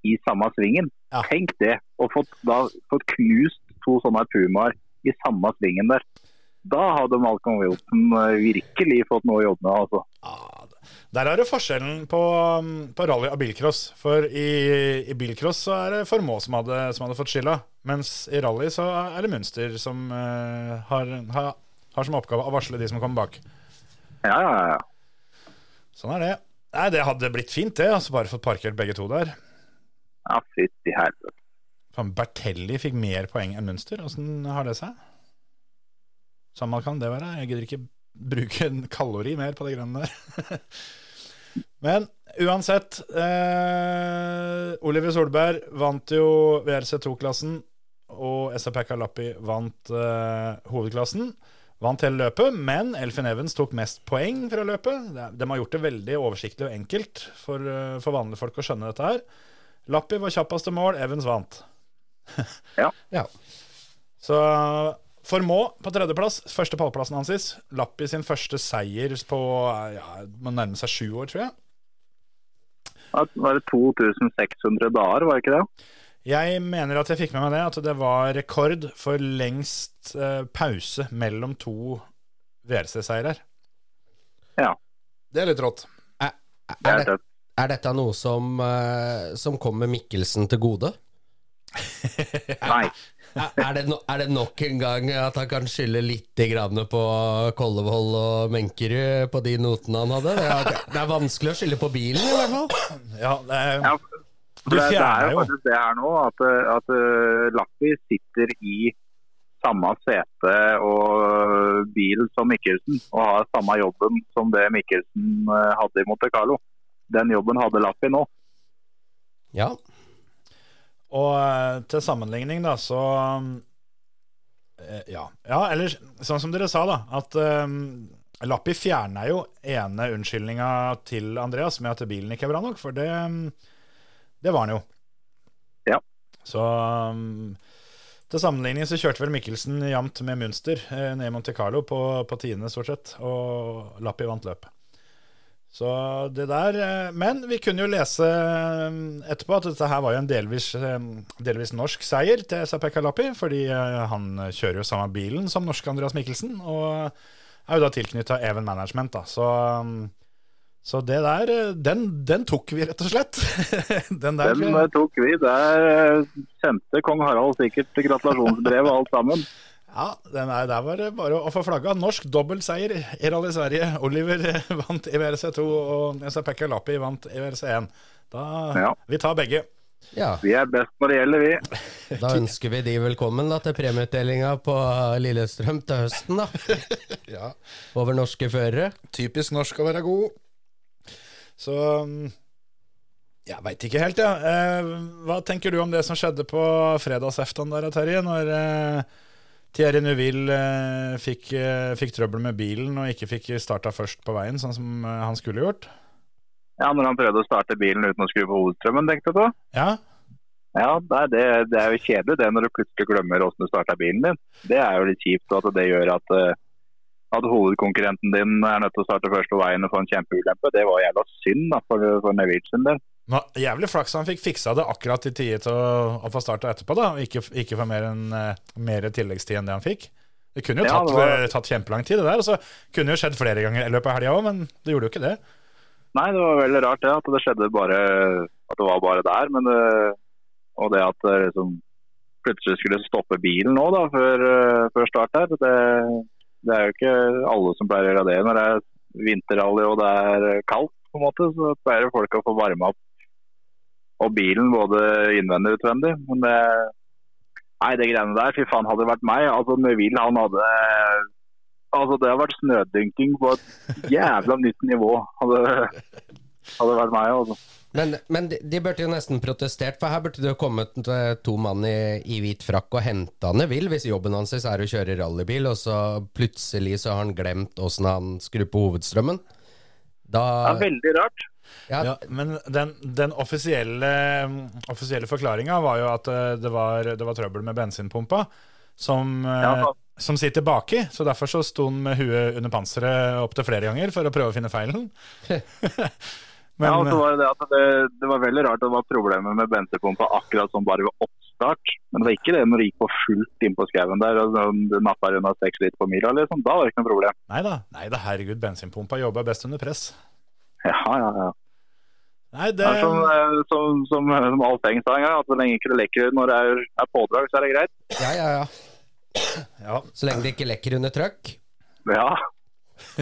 i samme svingen. Ja. Tenk det, og fått, da, fått knust to sånne Pumaer i samme svingen der. Da hadde Malcolm Wilson eh, virkelig fått noe å jobbe med. altså. Ja, der er det forskjellen på, um, på rally og bilcross. For i, i bilcross så er det Formå som som hadde fått skylda. Mens i rally så er det Munster som uh, har, har, har som oppgave å varsle de som kommer bak. Ja, ja, ja. Sånn er det. Nei, det hadde blitt fint, det. Altså bare fått parkert begge to der. Ja, fytti helvete. Bertelli fikk mer poeng enn Mønster. Åssen har det seg? Samme kan det være. Jeg gidder ikke bruke en kalori mer på de greiene der. Men uansett eh, Oliver Solberg vant jo VRC2-klassen, og SAP Lappi vant eh, hovedklassen. Vant hele løpet, men Elfin Evans tok mest poeng fra løpet. Det- De har gjort det veldig oversiktlig og enkelt for, eh, for vanlige folk å skjønne dette her. Lappi var kjappeste mål, Evans vant. Ja. Så Formå på tredjeplass, første pallplassen hans. sist. Lappi sin første seier på ja, må nærme seg sju år, tror jeg. Det Var det 2600 dager, var det ikke det? Jeg mener at jeg fikk med meg det, at det var rekord for lengst eh, pause mellom to VRC-seirer. Ja. Det er litt rått. Er, Det er, er det. Er dette noe som, eh, som kommer Mikkelsen til gode? Nei. Er, er, det no, er det nok en gang at han kan skylde litt grann på Kollevold og Menkerud på de notene han hadde? Det er, det er vanskelig å skylde på bilen, i hvert fall. Ja, det er, Ja, For det, det er jo. jo faktisk det her nå, at, at uh, Lappi sitter i samme sete og bil som Mikkelsen, og har samme jobben som det Mikkelsen uh, hadde i Monte Carlo. Den jobben hadde Lappi nå. Ja. Og eh, til sammenligning, da, så eh, ja. ja, eller sånn som dere sa, da, at um, Lappi fjerna jo ene unnskyldninga til Andreas med at bilen ikke er bra nok, for det, det var han jo. Ja. Så um, til sammenligning så kjørte vel Mikkelsen jevnt med Munster eh, ned i Monte Carlo på, på tiende, stort sett, og Lappi vant løpet. Så det der eh, Men vi kunne jo lese eh, etterpå at dette her var jo en delvis, eh, delvis norsk seier til SAP Lappi, fordi han kjører jo samme bilen som norske Andreas Mikkelsen, og er jo da tilknytta Even Management, da. Så, um, så det der, den, den tok vi, rett og slett. den der Den tok vi. Der sendte kong Harald sikkert gratulasjonsbrev og alt sammen. Ja, den er, der var det bare å få flagga. Norsk dobbeltseier i Rally Sverige. Oliver eh, vant i VRC2, og Sapekka Lappi vant i VRC1. Da, Ja. Vi tar begge. Ja, Vi er best når det gjelder, vi. da ønsker vi de velkommen da, til premieutdelinga på Lillestrøm til høsten, da. Ja. Over norske førere. Typisk norsk å være god. Så Jeg veit ikke helt, ja. Eh, hva tenker du om det som skjedde på fredagseftan der, Terje? Når eh, Thierry Neuville eh, fikk, eh, fikk trøbbel med bilen og ikke fikk starta først på veien, sånn som eh, han skulle gjort? Ja, Når han prøvde å starte bilen uten å skru på hovedstrømmen, tenkte du? Ja. Ja, det, det er jo kjedelig det når du plutselig glemmer hvordan du starta bilen din. Det er jo litt kjipt at det gjør at, at hovedkonkurrenten din er nødt til å starte først på veien og få en kjempeulempe. Det var jævla synd da, for, for Neville sin del. Nå, jævlig flaks han fikk fiksa det akkurat i tide til å, å få starta etterpå, da. Og ikke, ikke få mer, enn, eh, mer tilleggstid enn det han fikk. Det kunne jo Ja, tatt, det var- eh, tatt kjempelang tid, det der. Og så kunne jo skjedd flere ganger i løpet av helga òg, men det gjorde jo ikke det. Nei, det var veldig rart det, at det skjedde bare at det var bare der. Men det, og det at det liksom plutselig skulle stoppe bilen nå da, før, eh, før start her, det, det er jo ikke alle som pleier å gjøre det når det er vinterrally og det er kaldt. på en måte, Så pleier folk å få varme opp og bilen både innvendig og utvendig. Men det, nei, det greiene der, fy faen, hadde det vært meg. altså Neville han hadde Altså, det har vært snødynking på et jævla nytt nivå. Hadde, hadde vært meg, altså. Men, men de, de burde jo nesten protestert, for her burde det kommet eh, to mann i, i hvit frakk og henta Neville, hvis jobben hans er å kjøre rallybil, og så plutselig så har han glemt åssen han skrur på hovedstrømmen. Da Det er veldig rart. Ja, Ja, men den, den offisielle, offisielle forklaringa var jo at eh, det var, det var trøbbel med bensinpumpa, som, eh, Ja, som sitter baki. Så derfor så sto han med huet under panseret opptil flere ganger for å prøve å finne feilen. men ja, og så var det, det, at det, det var veldig rart at det var problemer med bensinpumpa akkurat som bare ved oppstart. Men det var ikke det når det gikk på fullt inn på skauen der og du nappa unna seks liter på mila. Liksom. Da var det ikke noe problem. nei da, nei da, herregud, bensinpumpa jobber best under press. Ja, ja, ja. Nei, Det det er som, eh, som, som, som Alf Eng sa en gang, at så lenge ikke det lekker når det er, er pådrag, så er det greit. ja, ja, ja. ja, Så lenge det ikke lekker under trøkk. Ja,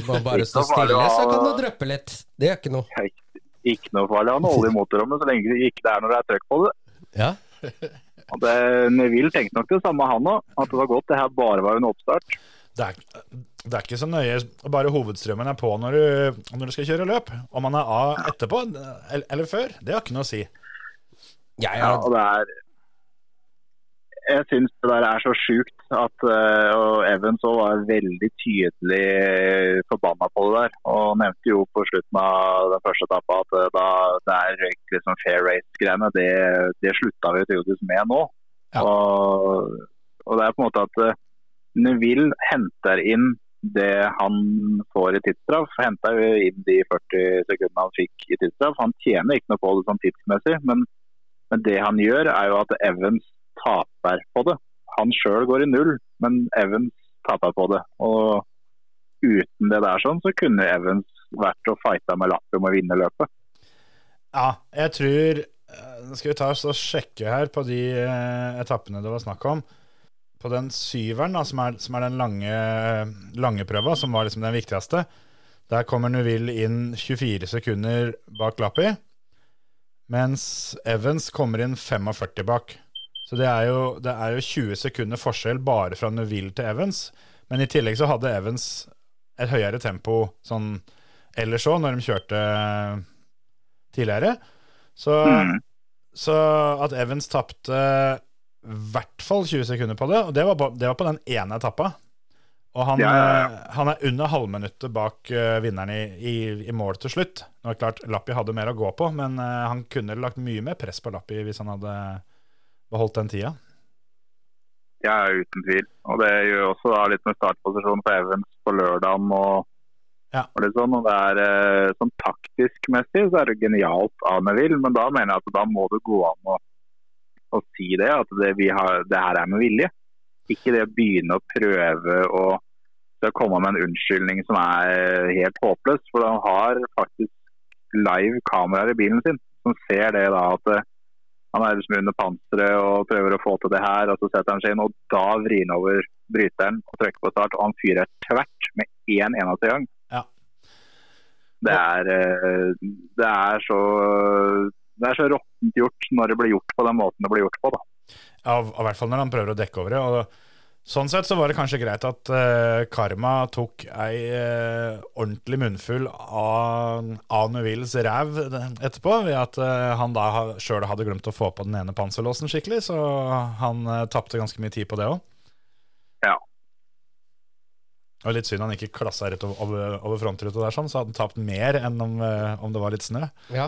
Bare, bare stå stille, så kan det dryppe litt. Det gjør ikke noe. ikke noe farlig å ha noe olje i motorrommet så lenge det ikke er når det er trøkk på det. Ja. Og det Neville tenkte nok det samme han òg, at det var godt det her bare var en oppstart. det, er, det er ikke så nøye bare hovedstrømmen er på når du, når du skal kjøre løp. Om man er av etterpå eller, eller før, det har ikke noe å si. Jeg, har... ja. og det er Jeg syns det der er så sjukt at eh, og Evans òg var veldig tydelig forbanna på det der. Og nevnte jo på slutten av den første etappa at eh, da det er røyk liksom fair race-greiene, det, det slutta vi tydeligvis med nå. Ja. Og, og det er på en måte at eh, Neville henter inn det han får i tidsstraff. Henta jo inn de 40 sekundene han fikk i tidsstraff. Han tjener ikke noe på det sånn tidsmessig, men men det han gjør, er jo at Evans taper på det. Han sjøl går i null, men Evans taper på det. Og uten det der sånn, så kunne Evans vært og fighta med Lappi om å vinne løpet. Ja, jeg tror eh, skal vi ta oss og sjekke her på de eh, etappene det var snakk om. På den syveren, da, som, er, som er den lange, lange prøva, som var liksom den viktigste, der kommer Nuville inn 24 sekunder bak Lappi, mens Evans kommer inn 45 bak. Så det er, jo, det er jo 20 sekunder forskjell bare fra Nuville til Evans. Men i tillegg så hadde Evans et høyere tempo sånn ellers òg, når de kjørte tidligere. Så, Mm. så at Evans tapte i hvert fall 20 sekunder på det, og det var på, det var på den ene etappa. Og han, Ja, ja, ja. eh, han er under halvminuttet bak uh, vinneren i, i, i mål til slutt. Nå er det klart Lappi hadde mer å gå på, men uh, han kunne lagt mye mer press på Lappi hvis han hadde beholdt den tida? Ja, uten tvil. Og det gjør også da litt med startposisjonen på Evans på lørdagen og, Ja. og litt sånn. Og det er sånn taktisk messig så er det genialt av Neville, men da mener jeg at da må det gå an å, å si det, at det, vi har, det her er med vilje. Ikke det å begynne å prøve å å komme med en unnskyldning som er helt håpløs. For han har faktisk live kameraer i bilen sin som ser det da at eh, han er liksom under panseret og prøver å få til det her, og så setter han seg inn, og da vrir han over bryteren og trykker på start, og han fyrer tvert med én eneste gang. Ja. Det er, eh, det er så det er så råttent gjort når det blir gjort på den måten det blir gjort på. da. Ja, i hvert fall når han prøver å dekke over det. og Sånn sett så var det kanskje greit at uh, Karma tok ei uh, ordentlig munnfull av, av Neuvilles ræv etterpå, ved at uh, han da ha, sjøl hadde glemt å få på den ene panserlåsen skikkelig, så han uh, tapte ganske mye tid på det òg. Ja. Og litt synd han ikke klassa rett over, over, frontruta der, sånn, så hadde han tapt mer enn om, eh, om det var litt snø. Ja.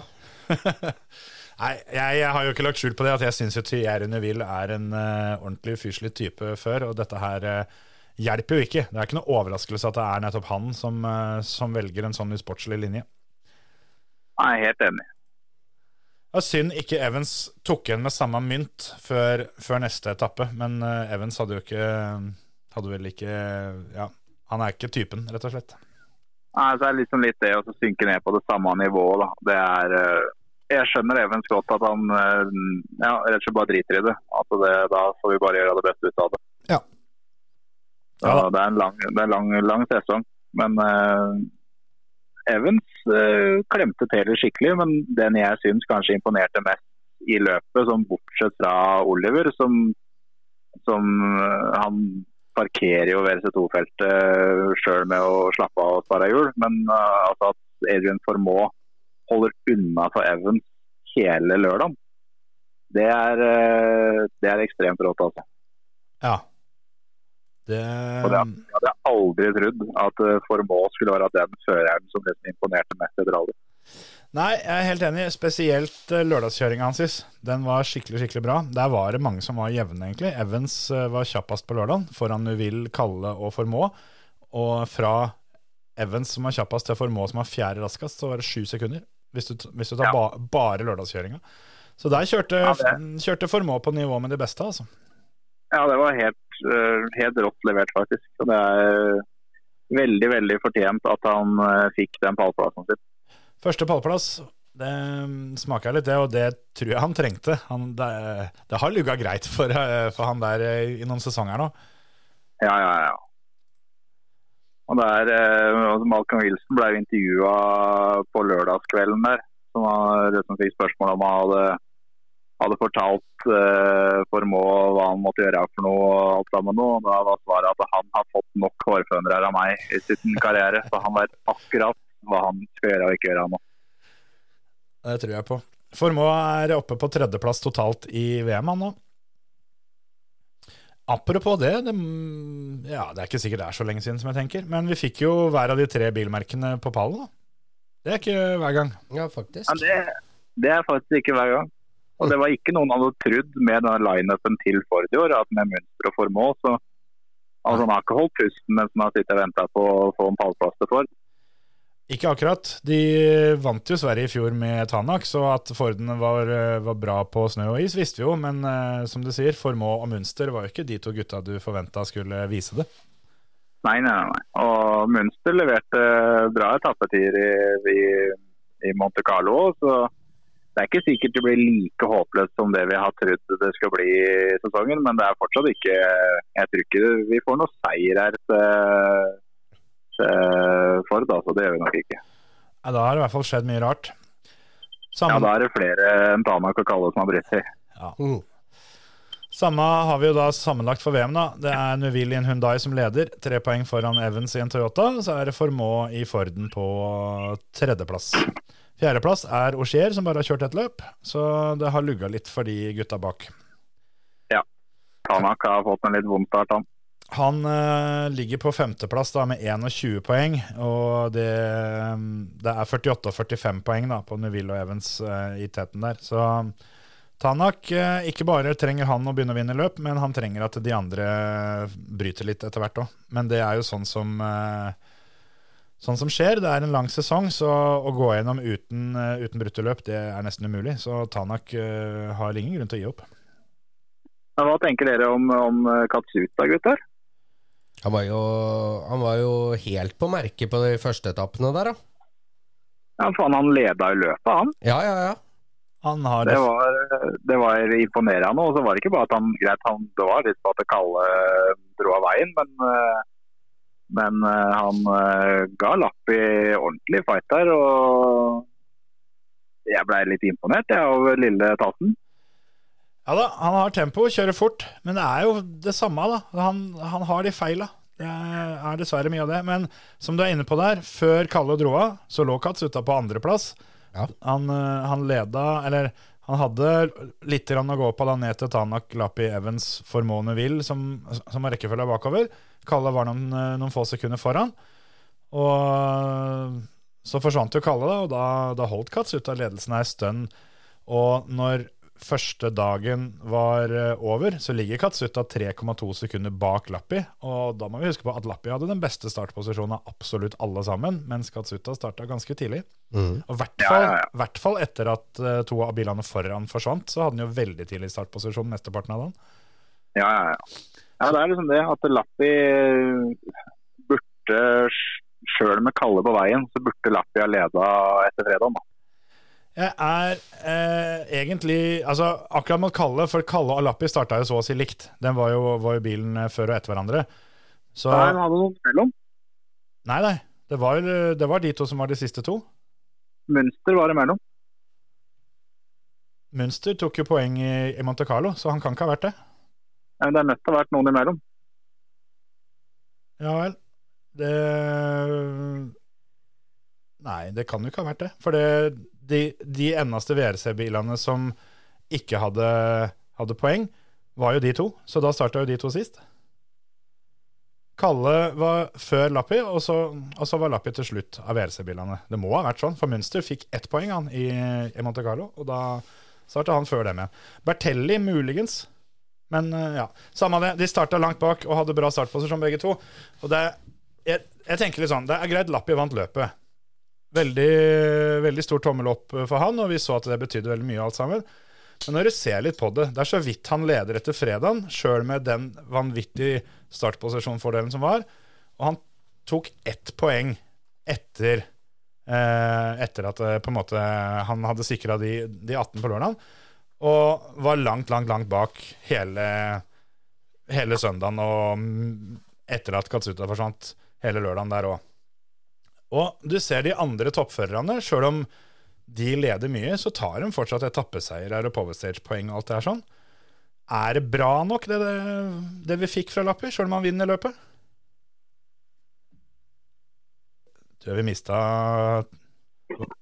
Nei, jeg, jeg har jo ikke lagt skjul på det at jeg syns Thierry Neville er en uh, ordentlig fyselig type før, og dette her uh, hjelper jo ikke. Det er ikke noe overraskelse at det er nettopp han som, uh, som velger en sånn usportslig linje. Er helt enig. Det er synd ikke Evans tok igjen med samme mynt før, før neste etappe, men Evans hadde jo ikke Hadde vel ikke Ja, han er ikke typen, rett og slett. Nei, så er det liksom litt det å så synke ned på det samme nivået. da. Det er, jeg skjønner Evans godt at han eh, ja, rett og slett bare driter i det. Altså det. Da får vi bare gjøre det beste ut av det. Ja. Ja. Det er en lang, det er en lang, lang sesong. Men uh, Evans uh, klemte Taylor skikkelig, men den jeg syns kanskje imponerte mest i løpet, sånn bortsett fra Oliver, som, som uh, han parkerer jo WRC2-feltet sjøl med å slappe av og spare hjul. Men altså at Adrian Formaux holder unna for Evans hele lørdagen, det er, eh, det er ekstremt rått. altså. Ja. Det Og det, jeg hadde aldri trodd at eh, Formaux skulle være den føreren som liksom imponerte mest etter rally. Nei, jeg er helt enig. Spesielt uh, lørdagskjøringa hans. Den var skikkelig skikkelig bra. Der var det mange som var jevne, egentlig. Evans eh, var kjappest på lørdag, foran Neuville, Kalle og Formå. Og fra Evans som var kjappest til Formå som var fjerde raskest, så var det sju sekunder. Hvis du, hvis du tar Ja. ba, bare lørdagskjøringa. Så der kjørte, Ja, kjørte Formå på nivå med de beste, altså. Ja, det var helt, eh, helt rått levert, faktisk. Og det er veldig, veldig fortjent at han eh, fikk den pallplassen sin. Første pallplass, det mm, smaker litt det, og det tror jeg han trengte. Han, det, det har lugga greit for, eh, for han der eh, i noen sesonger nå. Ja, ja, ja. Og der, eh, altså Malcolm Wilson ble intervjua på lørdagskvelden der. Som, var, som fikk spørsmål om han hadde, hadde fortalt eh, Formaux hva han måtte gjøre for noe. og alt sammen noe. Og Da var svaret at han har fått nok hårfønere av meg i sin karriere. Så han vet akkurat hva han skal gjøre og ikke gjøre nå. Det tror jeg på. Formå er oppe på tredjeplass totalt i VM han nå. Apropos det, det, ja, det er ikke sikkert det er så lenge siden som jeg tenker, men vi fikk jo hver av de tre bilmerkene på pallen. da. Det er ikke hver gang. ja, faktisk. Ja, det, det er faktisk ikke hver gang. Og det var ikke noen hadde trodd med denne lineupen til Ford i år, at med Mønster og Formaux, så altså, han har ikke holdt pusten mens han har sittet og venta på å få en pallplass til Ford. Ikke akkurat. De vant jo Sverige i fjor med Tanak, så at Fordene var, var bra på snø og is, visste vi jo. Men uh, som du sier, Formå og Munster var jo ikke de to gutta du forventa skulle vise det. Nei, nei, nei. Og Munster leverte bra etappetider i, i, i Monte Carlo, så det er ikke sikkert det blir like håpløst som det vi har trodd det skal bli i sesongen, men det er fortsatt ikke Jeg tror ikke vi får noe seier her til, til da, så Det gjør vi nok ikke. Ja, da har det i hvert fall skjedd mye rart. Ja, da er det flere enn Tanak og Kalle som har brutt seg. Ja. Samme har vi jo da sammenlagt for VM. da. Det er Nuvil i en Hundai som leder, tre poeng foran Evans i en Toyota. Så er det Formå i Forden på tredjeplass. Fjerdeplass er Auxier, som bare har kjørt ett løp, så det har lugga litt for de gutta bak. Ja. Tanak har fått en litt vond start, han. Han uh, ligger på femteplass da med 21 poeng, og det, det er 48 og 45 poeng da på Neville og Evans uh, i teten der. Så Tanak, uh, ikke bare trenger han å begynne å vinne løp, men han trenger at de andre bryter litt etter hvert òg. Men det er jo sånn som, sånn som skjer. Det er en lang sesong, så å gå gjennom uten, uten brutte løp, det er nesten umulig. Så Tanak har ingen grunn til å gi opp. Hva tenker dere om, om Katsuta, gutter? Han var, jo, han var jo helt på merket på de første etappene der, da. Ja, faen, han leda i løpet, han. Ja, ja, ja. Han har Det var, det var imponerende. Og så var det ikke bare at han greit, han, det var litt på at Kalle dro av veien, men, eh, men eh, han eh, ga lapp i ordentlig fight der. Og jeg blei litt imponert jeg, over lille Tassen. Ja da, han har tempo, kjører fort, men det er jo det samme, da. Han, han har de feila. Det er dessverre mye av det. Men som du er inne på der, før Kalle dro av, så lå Katsuta på andreplass. Ja. Han, eh, han leda, eller han hadde litt å gå på da ned til Tanak, Lappi, Evans, Formone Will, som, som har rekkefølga bakover. Kalle var noen, eh, noen få sekunder foran. Og så forsvant jo Kalle, da, og da, da holdt Katsuta ledelsen ei stund. Og når første dagen var eh, over, så ligger Katsuta 3,2 sekunder bak Lappi. Og da må vi huske på at Lappi hadde den beste startposisjonen av absolutt alle sammen, mens Katsuta starta ganske tidlig. Mm. Og i hvert Ja, fall, ja, ja. hvert fall etter at eh, to av bilene foran forsvant, så hadde han jo veldig tidlig startposisjon mesteparten av dagen. Ja, ja, ja. ja, det er liksom det at Lappi burde, sjøl med Kalle på veien, så burde Lappi ha leda etter fredag. Jeg er eh, egentlig Altså, akkurat mot Kalle, for Kalle og Lappi starta jo så å si likt. Den var jo, var jo bilen eh, før og etter hverandre. Så Nei, han hadde noe mellom. Nei, nei. Det var, det var de to som var de siste to. Mønster var imellom. Münster tok jo poeng i, i Monte Carlo, så han kan ikke ha vært det. Nei, men Det er nødt til å ha vært noen imellom. Ja vel. Det Nei, det kan jo ikke ha vært det. For det, de, de eneste VRC-bilene som ikke hadde, hadde poeng, var jo de to. Så da starta jo de to sist. Kalle var før Lappi, og så, og så var Lappi til slutt av VRC-bilene. Det må ha vært sånn, for Münster fikk ett poeng han i, i Monte Carlo, og da starta han før dem igjen. Bertelli muligens, men eh, ja. Samme det, de starta langt bak og hadde bra startposisjon begge to. Og det, jeg, jeg tenker litt sånn, det er greit Lappi vant løpet. Veldig, veldig stor tommel opp for han, og vi så at det betydde veldig mye alt sammen. Men når du ser litt på det, det er så vidt han leder etter fredagen, sjøl med den vanvittige startposisjonfordelen som var. Og han tok ett poeng etter, eh, etter at eh, måte han hadde sikra de, de 18 på lørdagen. Og var langt, langt, langt bak hele, hele søndagen og mm, etter at Katsuta forsvant hele lørdagen der òg. Og du ser de andre toppførerne, sjøl om de leder mye, så tar de fortsatt etappeseier og powerstage-poeng og alt det her sånn. Er det bra nok, det, det, det vi fikk fra Lappi, sjøl om han vinner løpet? Tror vi mista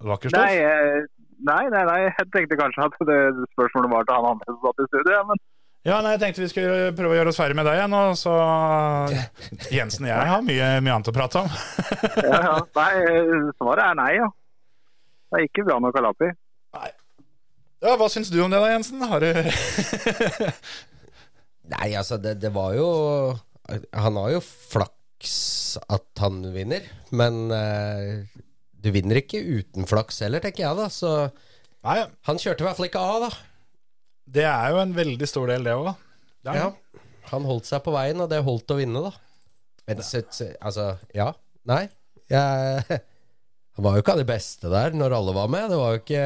Vakkerstoff? Eh, nei, nei, nei, jeg tenkte kanskje at det spørsmålet var til han andre som satt i studio. Men Ja, nei, jeg tenkte vi skulle prøve å gjøre oss ferdig med deg igjen. Og så Jensen og jeg har mye, mye annet å prate om. ja, ja. Nei, svaret er nei, ja. Det er ikke bra med Kalapi. Nei. Ja, Hva syns du om det da, Jensen? Har du Nei, altså, det, det var jo Han har jo flaks at han vinner, men uh, du vinner ikke uten flaks heller, tenker jeg, da. Så Nei, han kjørte i hvert fall ikke av, da. Det er jo en veldig stor del, det òg. Ja. Han holdt seg på veien, og det holdt å vinne, da. Men så, så, altså, ja. Nei. Jeg, han var jo ikke av de beste der når alle var med. Det var jo ikke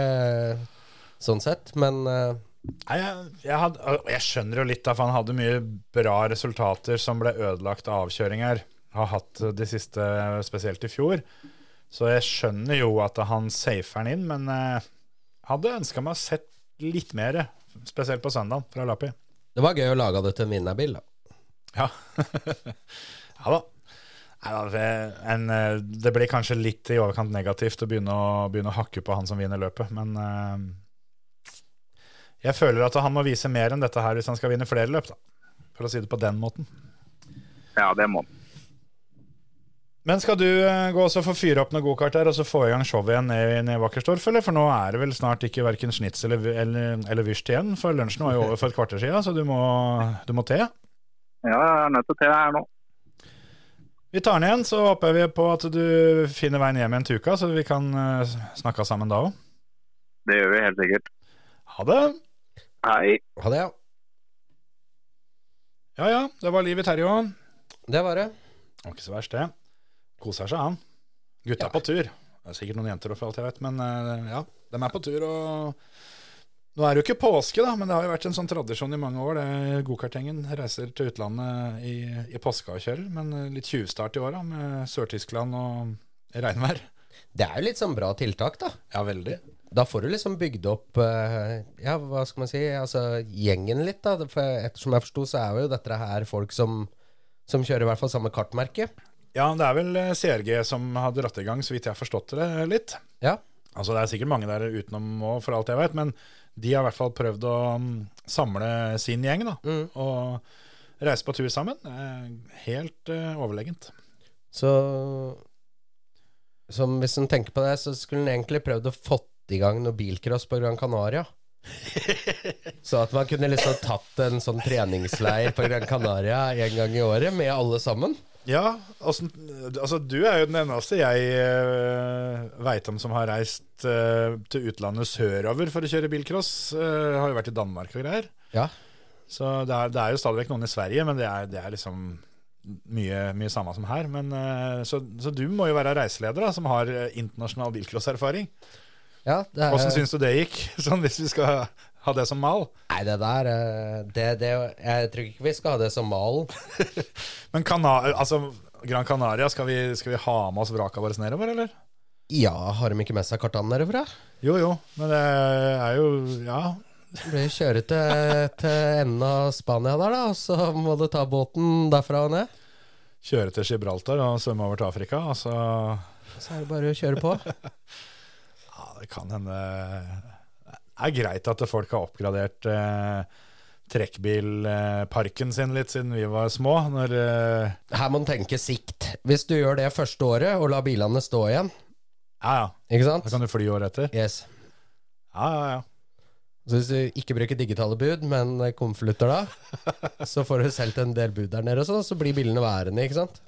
sånn sett, men eh, Nei, jeg, jeg, hadde, jeg skjønner jo litt, da, for han hadde mye bra resultater som ble ødelagt av avkjøringer. Har hatt de siste, spesielt i fjor. Så jeg skjønner jo at han safer inn, men jeg hadde ønska meg å sett litt mer, spesielt på søndag, fra Lappi. det var gøy å lage det til en vinnerbil, da. Ja. ja da. Nei, da, det, en, eh, det blir kanskje litt i overkant negativt å begynne å, begynne å hakke på han som vinner løpet, men eh, jeg føler at han må vise mer enn dette her hvis han skal vinne flere løp, da. For å si det på den måten. Ja, det må han. Men skal du eh, gå og få fyre opp noen gokart der, og så få i gang showet igjen ned, ned i Vakkerstorf, eller? For nå er det vel snart ikke verken snits eller, eller, eller wyrst igjen, for lunsjen var jo over for et kvarter siden, så du må, du må te. Ja, jeg er nødt til å te her nå. Vi tar den igjen, så håper vi på at du finner veien hjem igjen til uka, så vi kan eh, snakke sammen da òg. Det gjør vi helt sikkert. Ha det! Hei. Ha det, ja. Ja ja, det var liv i Terje òg. Det var det. Det var ikke så verst, det. Koser seg, han. Gutta er på tur. Det er sikkert noen jenter for alt jeg vet, men eh, ja, de er på tur. og Nå er det jo ikke påske, da, men det har jo vært en sånn tradisjon i mange år. det Gokartgjengen reiser til utlandet i, i påska og kjører, men eh, litt tjuvstart i år da, med Sør-Tyskland og regnvær. Det er jo litt sånn bra tiltak, da. Ja, veldig. Da får du liksom bygd opp eh, Ja, hva skal man si Altså gjengen litt, da. For ettersom jeg forsto, så er jo dette her folk som, som kjører i hvert fall samme kartmerke. Ja, det er vel eh, CRG som har dratt i gang, så vidt jeg har forstått det litt. Ja. Altså Det er sikkert mange der utenom òg, for alt jeg vet, men de har i hvert fall prøvd å mm, samle sin gjeng da, Mm. og reise på tur sammen. Helt uh, overlegent. Så som Hvis en tenker på det, så skulle en egentlig prøvd å fått i gang noe bilcross på Gran Canaria. så at man kunne liksom tatt en sånn treningsleir på Gran Canaria en gang i året med alle sammen. Ja, altså, altså du er jo den eneste jeg uh, veit om som har reist uh, til utlandet sørover for å kjøre bilcross. Uh, har jo vært i Danmark og greier. Ja. Så det er, det er jo stadig vekk noen i Sverige, men det er, det er liksom mye, mye samme som her. Men, uh, så, så du må jo være reiseleder, da, som har eh, internasjonal bilcrosserfaring. ja det er, Åssen syns du det gikk, sånn hvis vi skal ha det som mal? Nei, det der eh, det, det, Jeg tror ikke vi skal ha det som malen. Men Cana altså, Gran Canaria, skal vi, skal vi ha med oss vraka våre nedover, eller? Ja, har de ikke med seg kartene derfra? Jo jo, men det er jo Ja. Du blir kjøre til, til enden av Spania der, da, og så må du ta båten derfra og ned. Kjøre til Gibraltar og svømme over til Afrika. og Så Så er det bare å kjøre på. ja, det kan hende er greit at folk har oppgradert eh, trekkbilparken sin litt siden vi var små. Når, eh, Her må en tenke sikt. Hvis du gjør det første året og lar bilene stå igjen, ja ja, ikke da kan du fly året etter. Yes. Ja ja ja. Så hvis du ikke bruker digitale bud, men konvolutter da, så får du solgt en del bud der nede, og sånn, så blir bilene værende, ikke sant?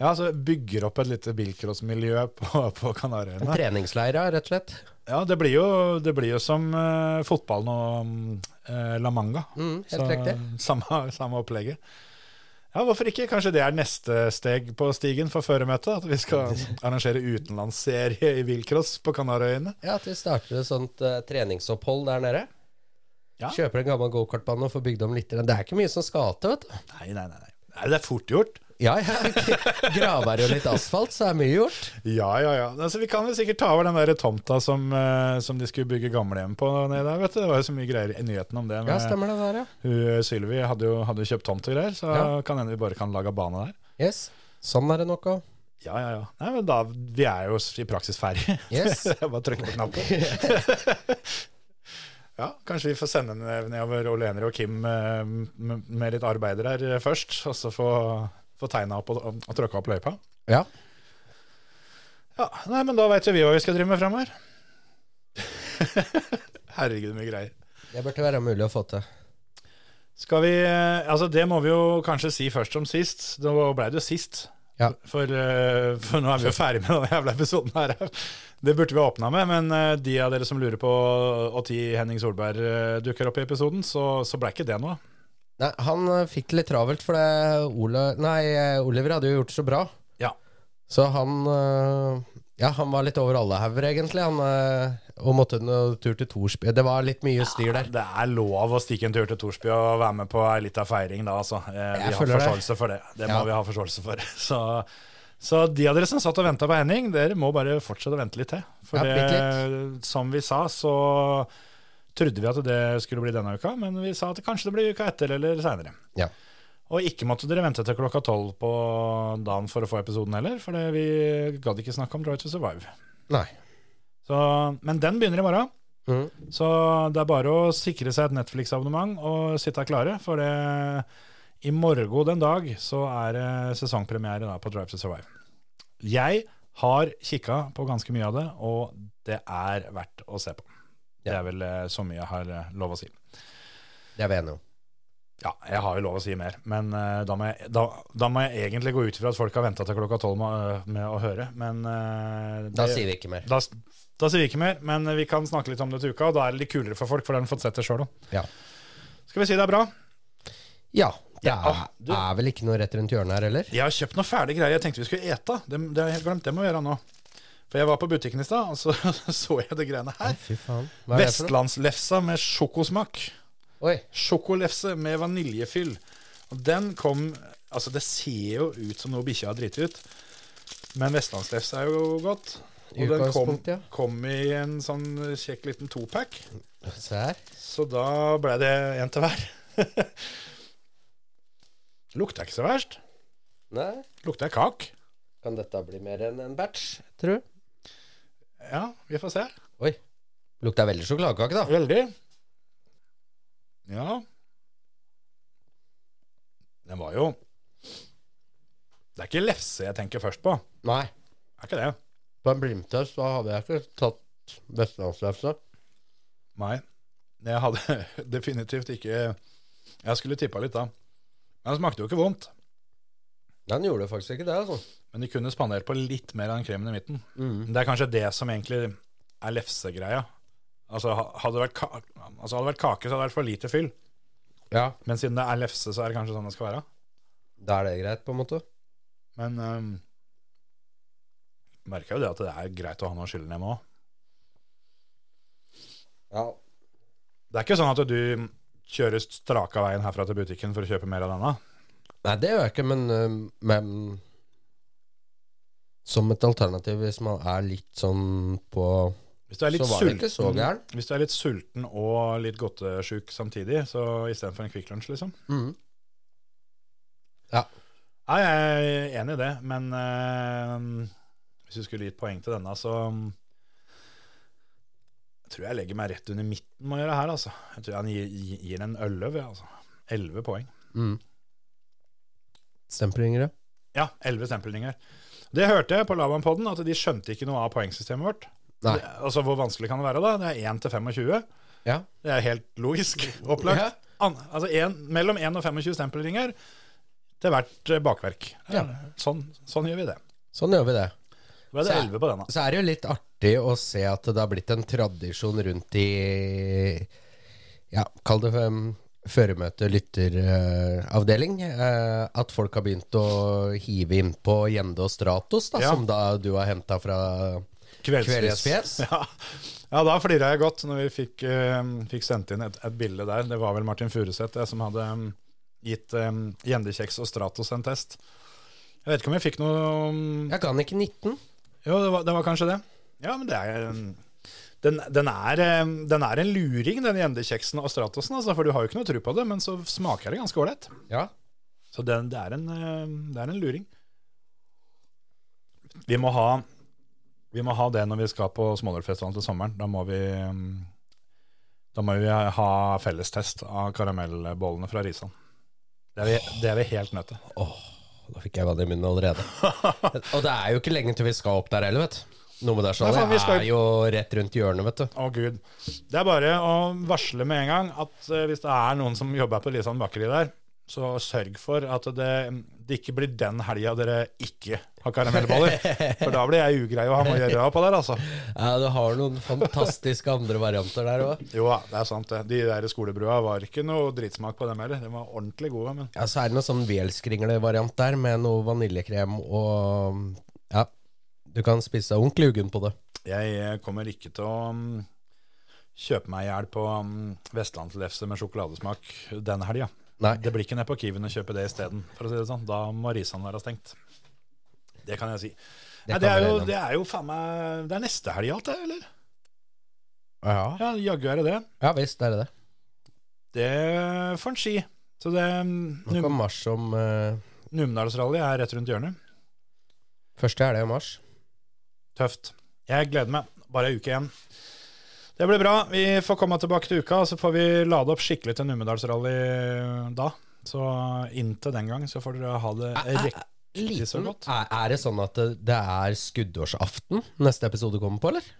Ja, altså Bygger opp et lite bilcrossmiljø på, på En Kanariøyene. Treningsleira, rett og slett. Ja, det blir jo, det blir jo som uh, fotballen og uh, La Manga. Mm, helt riktig. Samme, samme opplegget. Ja, hvorfor ikke? Kanskje det er neste steg på stigen for føremøtet? At vi skal arrangere utenlandsserie i bilcross på Kanarøyene? Ja, at vi starter et sånt uh, treningsopphold der nede. Ja. Kjøper en gammel gokartbane og får bygd om litt. Det er ikke mye som skal til, vet du. Nei, nei. nei. Nei, Det er fort gjort. Ja, ja. Graver jo litt asfalt, så er mye gjort. Ja, ja, ja. Altså, vi kan jo sikkert ta over den der tomta som, uh, som de skulle bygge gamlehjem på nede der. vet du. Det var jo så mye greier i nyheten om det. Ja, stemmer det der, ja. Hun, Sylvi hadde hadde jo kjøpt tomt og greier, så Ja. kan hende vi bare kan lage bane der. Yes. Sånn er det nok òg. Ja, ja, ja. Nei, men da, Vi er jo i praksis ferdig. Yes. Bare trykker på knappen. ja, kanskje vi får sende ned- nedover Ole Henry og Kim eh, med, med litt arbeider her eh, først, og så få, få tegna opp og, og tråkka opp løypa. Ja. Ja, nei, men da veit jo vi hva vi skal drive med framover. Herregud, mye greier. Det burde være mulig å få til. Skal vi eh, Altså, det må vi jo kanskje si først som sist. Da ble det jo sist. Ja. For, eh, for nå er vi jo ferdig med den jævla episoden her. Det burde vi ha åpna med, men eh, de av dere som lurer på når Henning Solberg dukker opp i episoden, så, så ble ikke det noe. Nei, han eh, fikk det litt travelt, for det Ole, nei, eh, Oliver hadde jo gjort det så bra. Ja. Så han eh, Ja, han var litt over alle hauger, egentlig. Han, og måtte en tur til Torsby. Det var litt mye styr der. Det er lov å stikke en tur til Torsby og være med på ei lita feiring da, altså. Vi Vi har føler det. forståelse for det. Det må Ja. vi ha forståelse for. Så, så de av dere som satt og venta på Henning, dere må bare fortsette å vente litt til. For Ja, det, som vi sa, så trodde vi at det skulle bli denne uka, men vi sa at kanskje det blir uka etter eller seinere. Ja. Og ikke måtte dere vente til klokka tolv på dagen for å få episoden heller, for vi gadd ikke snakke om Drive to Survive. Nei. Så, men den begynner i morgen. Mm. Så det er bare å sikre seg et Netflix-abonnement og sitte klare, for det, i morgen den dag så er det sesongpremiere da, på Drive to Survive. Jeg har kikka på ganske mye av det, og det er verdt å se på. Det er vel eh, så mye jeg har eh, lov å si. Det er vi enige om. Ja, jeg har jo lov å si mer, men eh, da, må jeg, da, da må jeg egentlig gå ut ifra at folk har venta til klokka tolv med, med å høre. Men det, Da sier vi ikke mer. da, da sier vi ikke mer, men vi kan snakke litt om det til uka, og da er det litt kulere for folk, for da har de fått sett det sjøl òg. Ja. Skal vi si det er bra? Ja. Det Ja, er, du- er vel ikke noe rett rundt hjørnet her heller? Jeg har kjøpt noe ferdig greier jeg tenkte vi skulle ete. Det, det har jeg helt glemt, det må vi gjøre nå. For jeg var på butikken i stad, og så så jeg det greiene her. er noe? Vestlandslefsa med sjokosmak. Oi. Sjokolefse med vaniljefyll. Og den kom Altså, det ser jo ut som noe bikkja har driti ut. Men vestlandslefse er jo godt. Og den kom, ja. kom i en sånn kjekk liten topack. Så da ble det en til hver. Lukta ikke så verst. Nei. Lukta kak. Kan dette bli mer enn en batch, tror du? Ja, vi får se. Oi. Lukta veldig sjokoladekake, da. Veldig. Ja. Den var jo Det er ikke lefse jeg tenker først på. Nei. Det er ikke det. På en blindtest så hadde jeg ikke tatt vestlandslefse. Nei. Jeg hadde definitivt ikke Jeg skulle tippa litt da. Men den smakte jo ikke vondt. Den gjorde faktisk ikke det, altså. Men de kunne spandert på litt mer av den kremen i midten. Mm. Det er kanskje det som egentlig er lefsegreia. Altså, hadde det vært, ka altså, hadde det vært kake, så hadde det vært for lite fyll. Ja, Men siden det er lefse, så er det kanskje sånn det skal være. da er det greit, på en måte. Men um, merker jo det at det er greit å ha noe ned med òg. Ja. Det er ikke sånn at du kjører straka veien herfra til butikken for å kjøpe mer av denne. Nei, det gjør jeg ikke, men, men Som et alternativ hvis man er litt sånn på Hvis du er litt, Så sulten, hvis du er litt sulten og litt godtesjuk samtidig, så istedenfor en Kvikk Lunsj, liksom. mm. Ja, jeg er enig i det, men eh, hvis du skulle gitt poeng til denne, så um, jeg tror jeg legger meg rett under midten med å gjøre her, altså. Jeg tror han gir gir en elleve, altså. Elleve poeng. Mm. Stempelringer, ja. Ja, elleve stempelringer. Det hørte jeg på Laban-podden, at de skjønte ikke noe av poengsystemet vårt. Det, altså, Hvor vanskelig kan det være, da? Det er 1 til 25. Ja. Det er helt logisk opplagt. Ja. An, altså en, mellom 1 og 25 stempelringer til hvert eh, bakverk. Ja. Sånn, sånn gjør vi det. Sånn gjør vi det. Det Så er- 11 på denne. Så er det jo litt artig å se at det har blitt en tradisjon rundt i Ja, kall det um, føremøte, lytteravdeling. eh, at folk har begynt å hive innpå Gjende og Stratos, da, Ja. som da du har henta fra Kveldsfjes. Ja. ja, da flira jeg godt når vi fikk, eh, fikk sendt inn et, et bilde der. Det var vel Martin Furuseth som hadde um, gitt um, Gjendekjeks og Stratos en test. Jeg vet ikke om jeg fikk noe um, Jeg han ikke 19. Jo, det var, det var kanskje det. Ja, men det er um, den, den, er, um, den er en luring, den Gjendekjeksen og Stratosen, altså, for du har jo ikke noe tro på det, men så smaker det ganske ålreit. Ja. Så det, det, er en, um, det er en luring. Vi må ha vi må ha det når vi skal på Smålerfestivalen til sommeren. Da må vi um, Da må vi ha fellestest av karamellbollene fra Risan. Det er vi, det er vi helt nødt til. Da fikk jeg vann i munnen allerede. og det er jo ikke lenge til vi skal opp der heller, vet du. Numedalshallen skal- er jo rett rundt hjørnet, vet du. Å gud. Det er bare å varsle med en gang at eh, hvis det er noen som jobber på Lisan bakeri der, så sørg for at det, det ikke blir den helga dere ikke har karamellboller. For da blir jeg ugrei å ha med å gjøre på der, altså. Ja, du har noen fantastiske andre varianter der òg. Jo da, det er sant det. De der skolebrua var ikke noe dritsmak på dem heller. De var ordentlig gode, men Ja, så er det noe sånn velskringle-variant der, med noe vaniljekrem og Ja, du kan spise uggen på det. jeg eh, kommer ikke til å mm, kjøpe meg i hjel på mm, vestlandslefse med sjokoladesmak denne helga. Det blir ikke ned på Kiwien å kjøpe det isteden, si sånn. Da må Risan være stengt. Det kan jeg si. Det Nei, det, er jo, det er jo faen meg Det er neste helg alt, det, eller? Ja. Ja, jaggu er det det. ja visst er det det. Det får en si. Så det Nå kan mars om uh, Numedalsrally er rett rundt hjørnet. første helg i mars. Tøft. Jeg gleder meg. Bare ei uke igjen. Det blir bra. Vi får komme tilbake til uka, så får vi lade opp skikkelig til Numedalsrally da. Så inntil den gang så får dere ha det riktig så godt. Er, er det sånn at det, det er skuddårsaften neste episode kommer på, eller?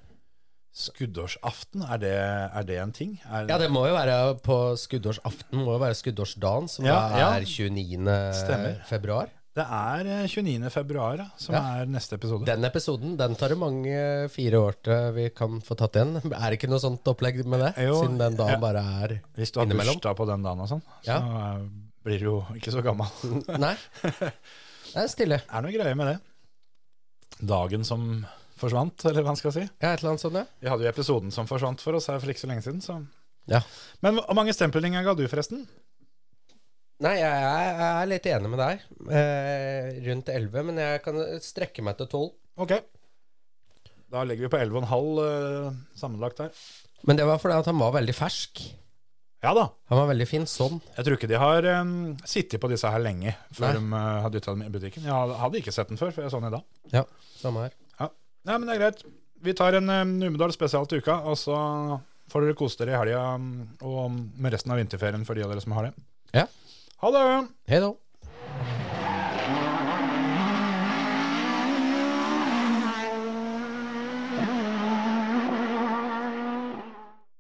Skuddårsaften, er det, er det en ting? Er, Ja, det må jo være på skuddårsaften, må jo være skuddårsdagen, som Ja, er ja. er 29. Stemmer. februar. Det er eh, 29. februar ja, som Ja. er neste episode. Den episoden den tar det mange fire år til vi kan få tatt igjen. Er det ikke noe sånt opplegg med det? Jo, Siden den dagen ja. bare er Hvis du har innimellom. bursdag på den dagen og sånn, så Ja. eh, blir du jo ikke så gammel. Nei. Det er stille. Det er noe greier med det. Dagen som forsvant, eller hva man skal si. Ja, et eller annet sånt, ja. Vi hadde jo episoden som forsvant for oss her for ikke så lenge siden. Så. Ja. Men hvor mange stempelringer ga du, forresten? Nei, jeg er, jeg er litt enig med deg. Eh, rundt 11, men jeg kan strekke meg til 12. Ok. Da legger vi på 11,5 eh, sammenlagt der. Men det var fordi at han var veldig fersk. Ja da. Han var veldig fin sånn. Jeg tror ikke de har um, sittet på disse her lenge før de uh, har dytta dem i butikken. Jeg hadde- hadde ikke sett den før, for jeg så den i dag. Ja, samme her. Ja. Nei, men det er greit. Vi tar en um, Numedal spesial til uka, og så får dere kose dere i helga um, og med resten av vinterferien for de av dere som har det. Ja. Ha det! Hei da.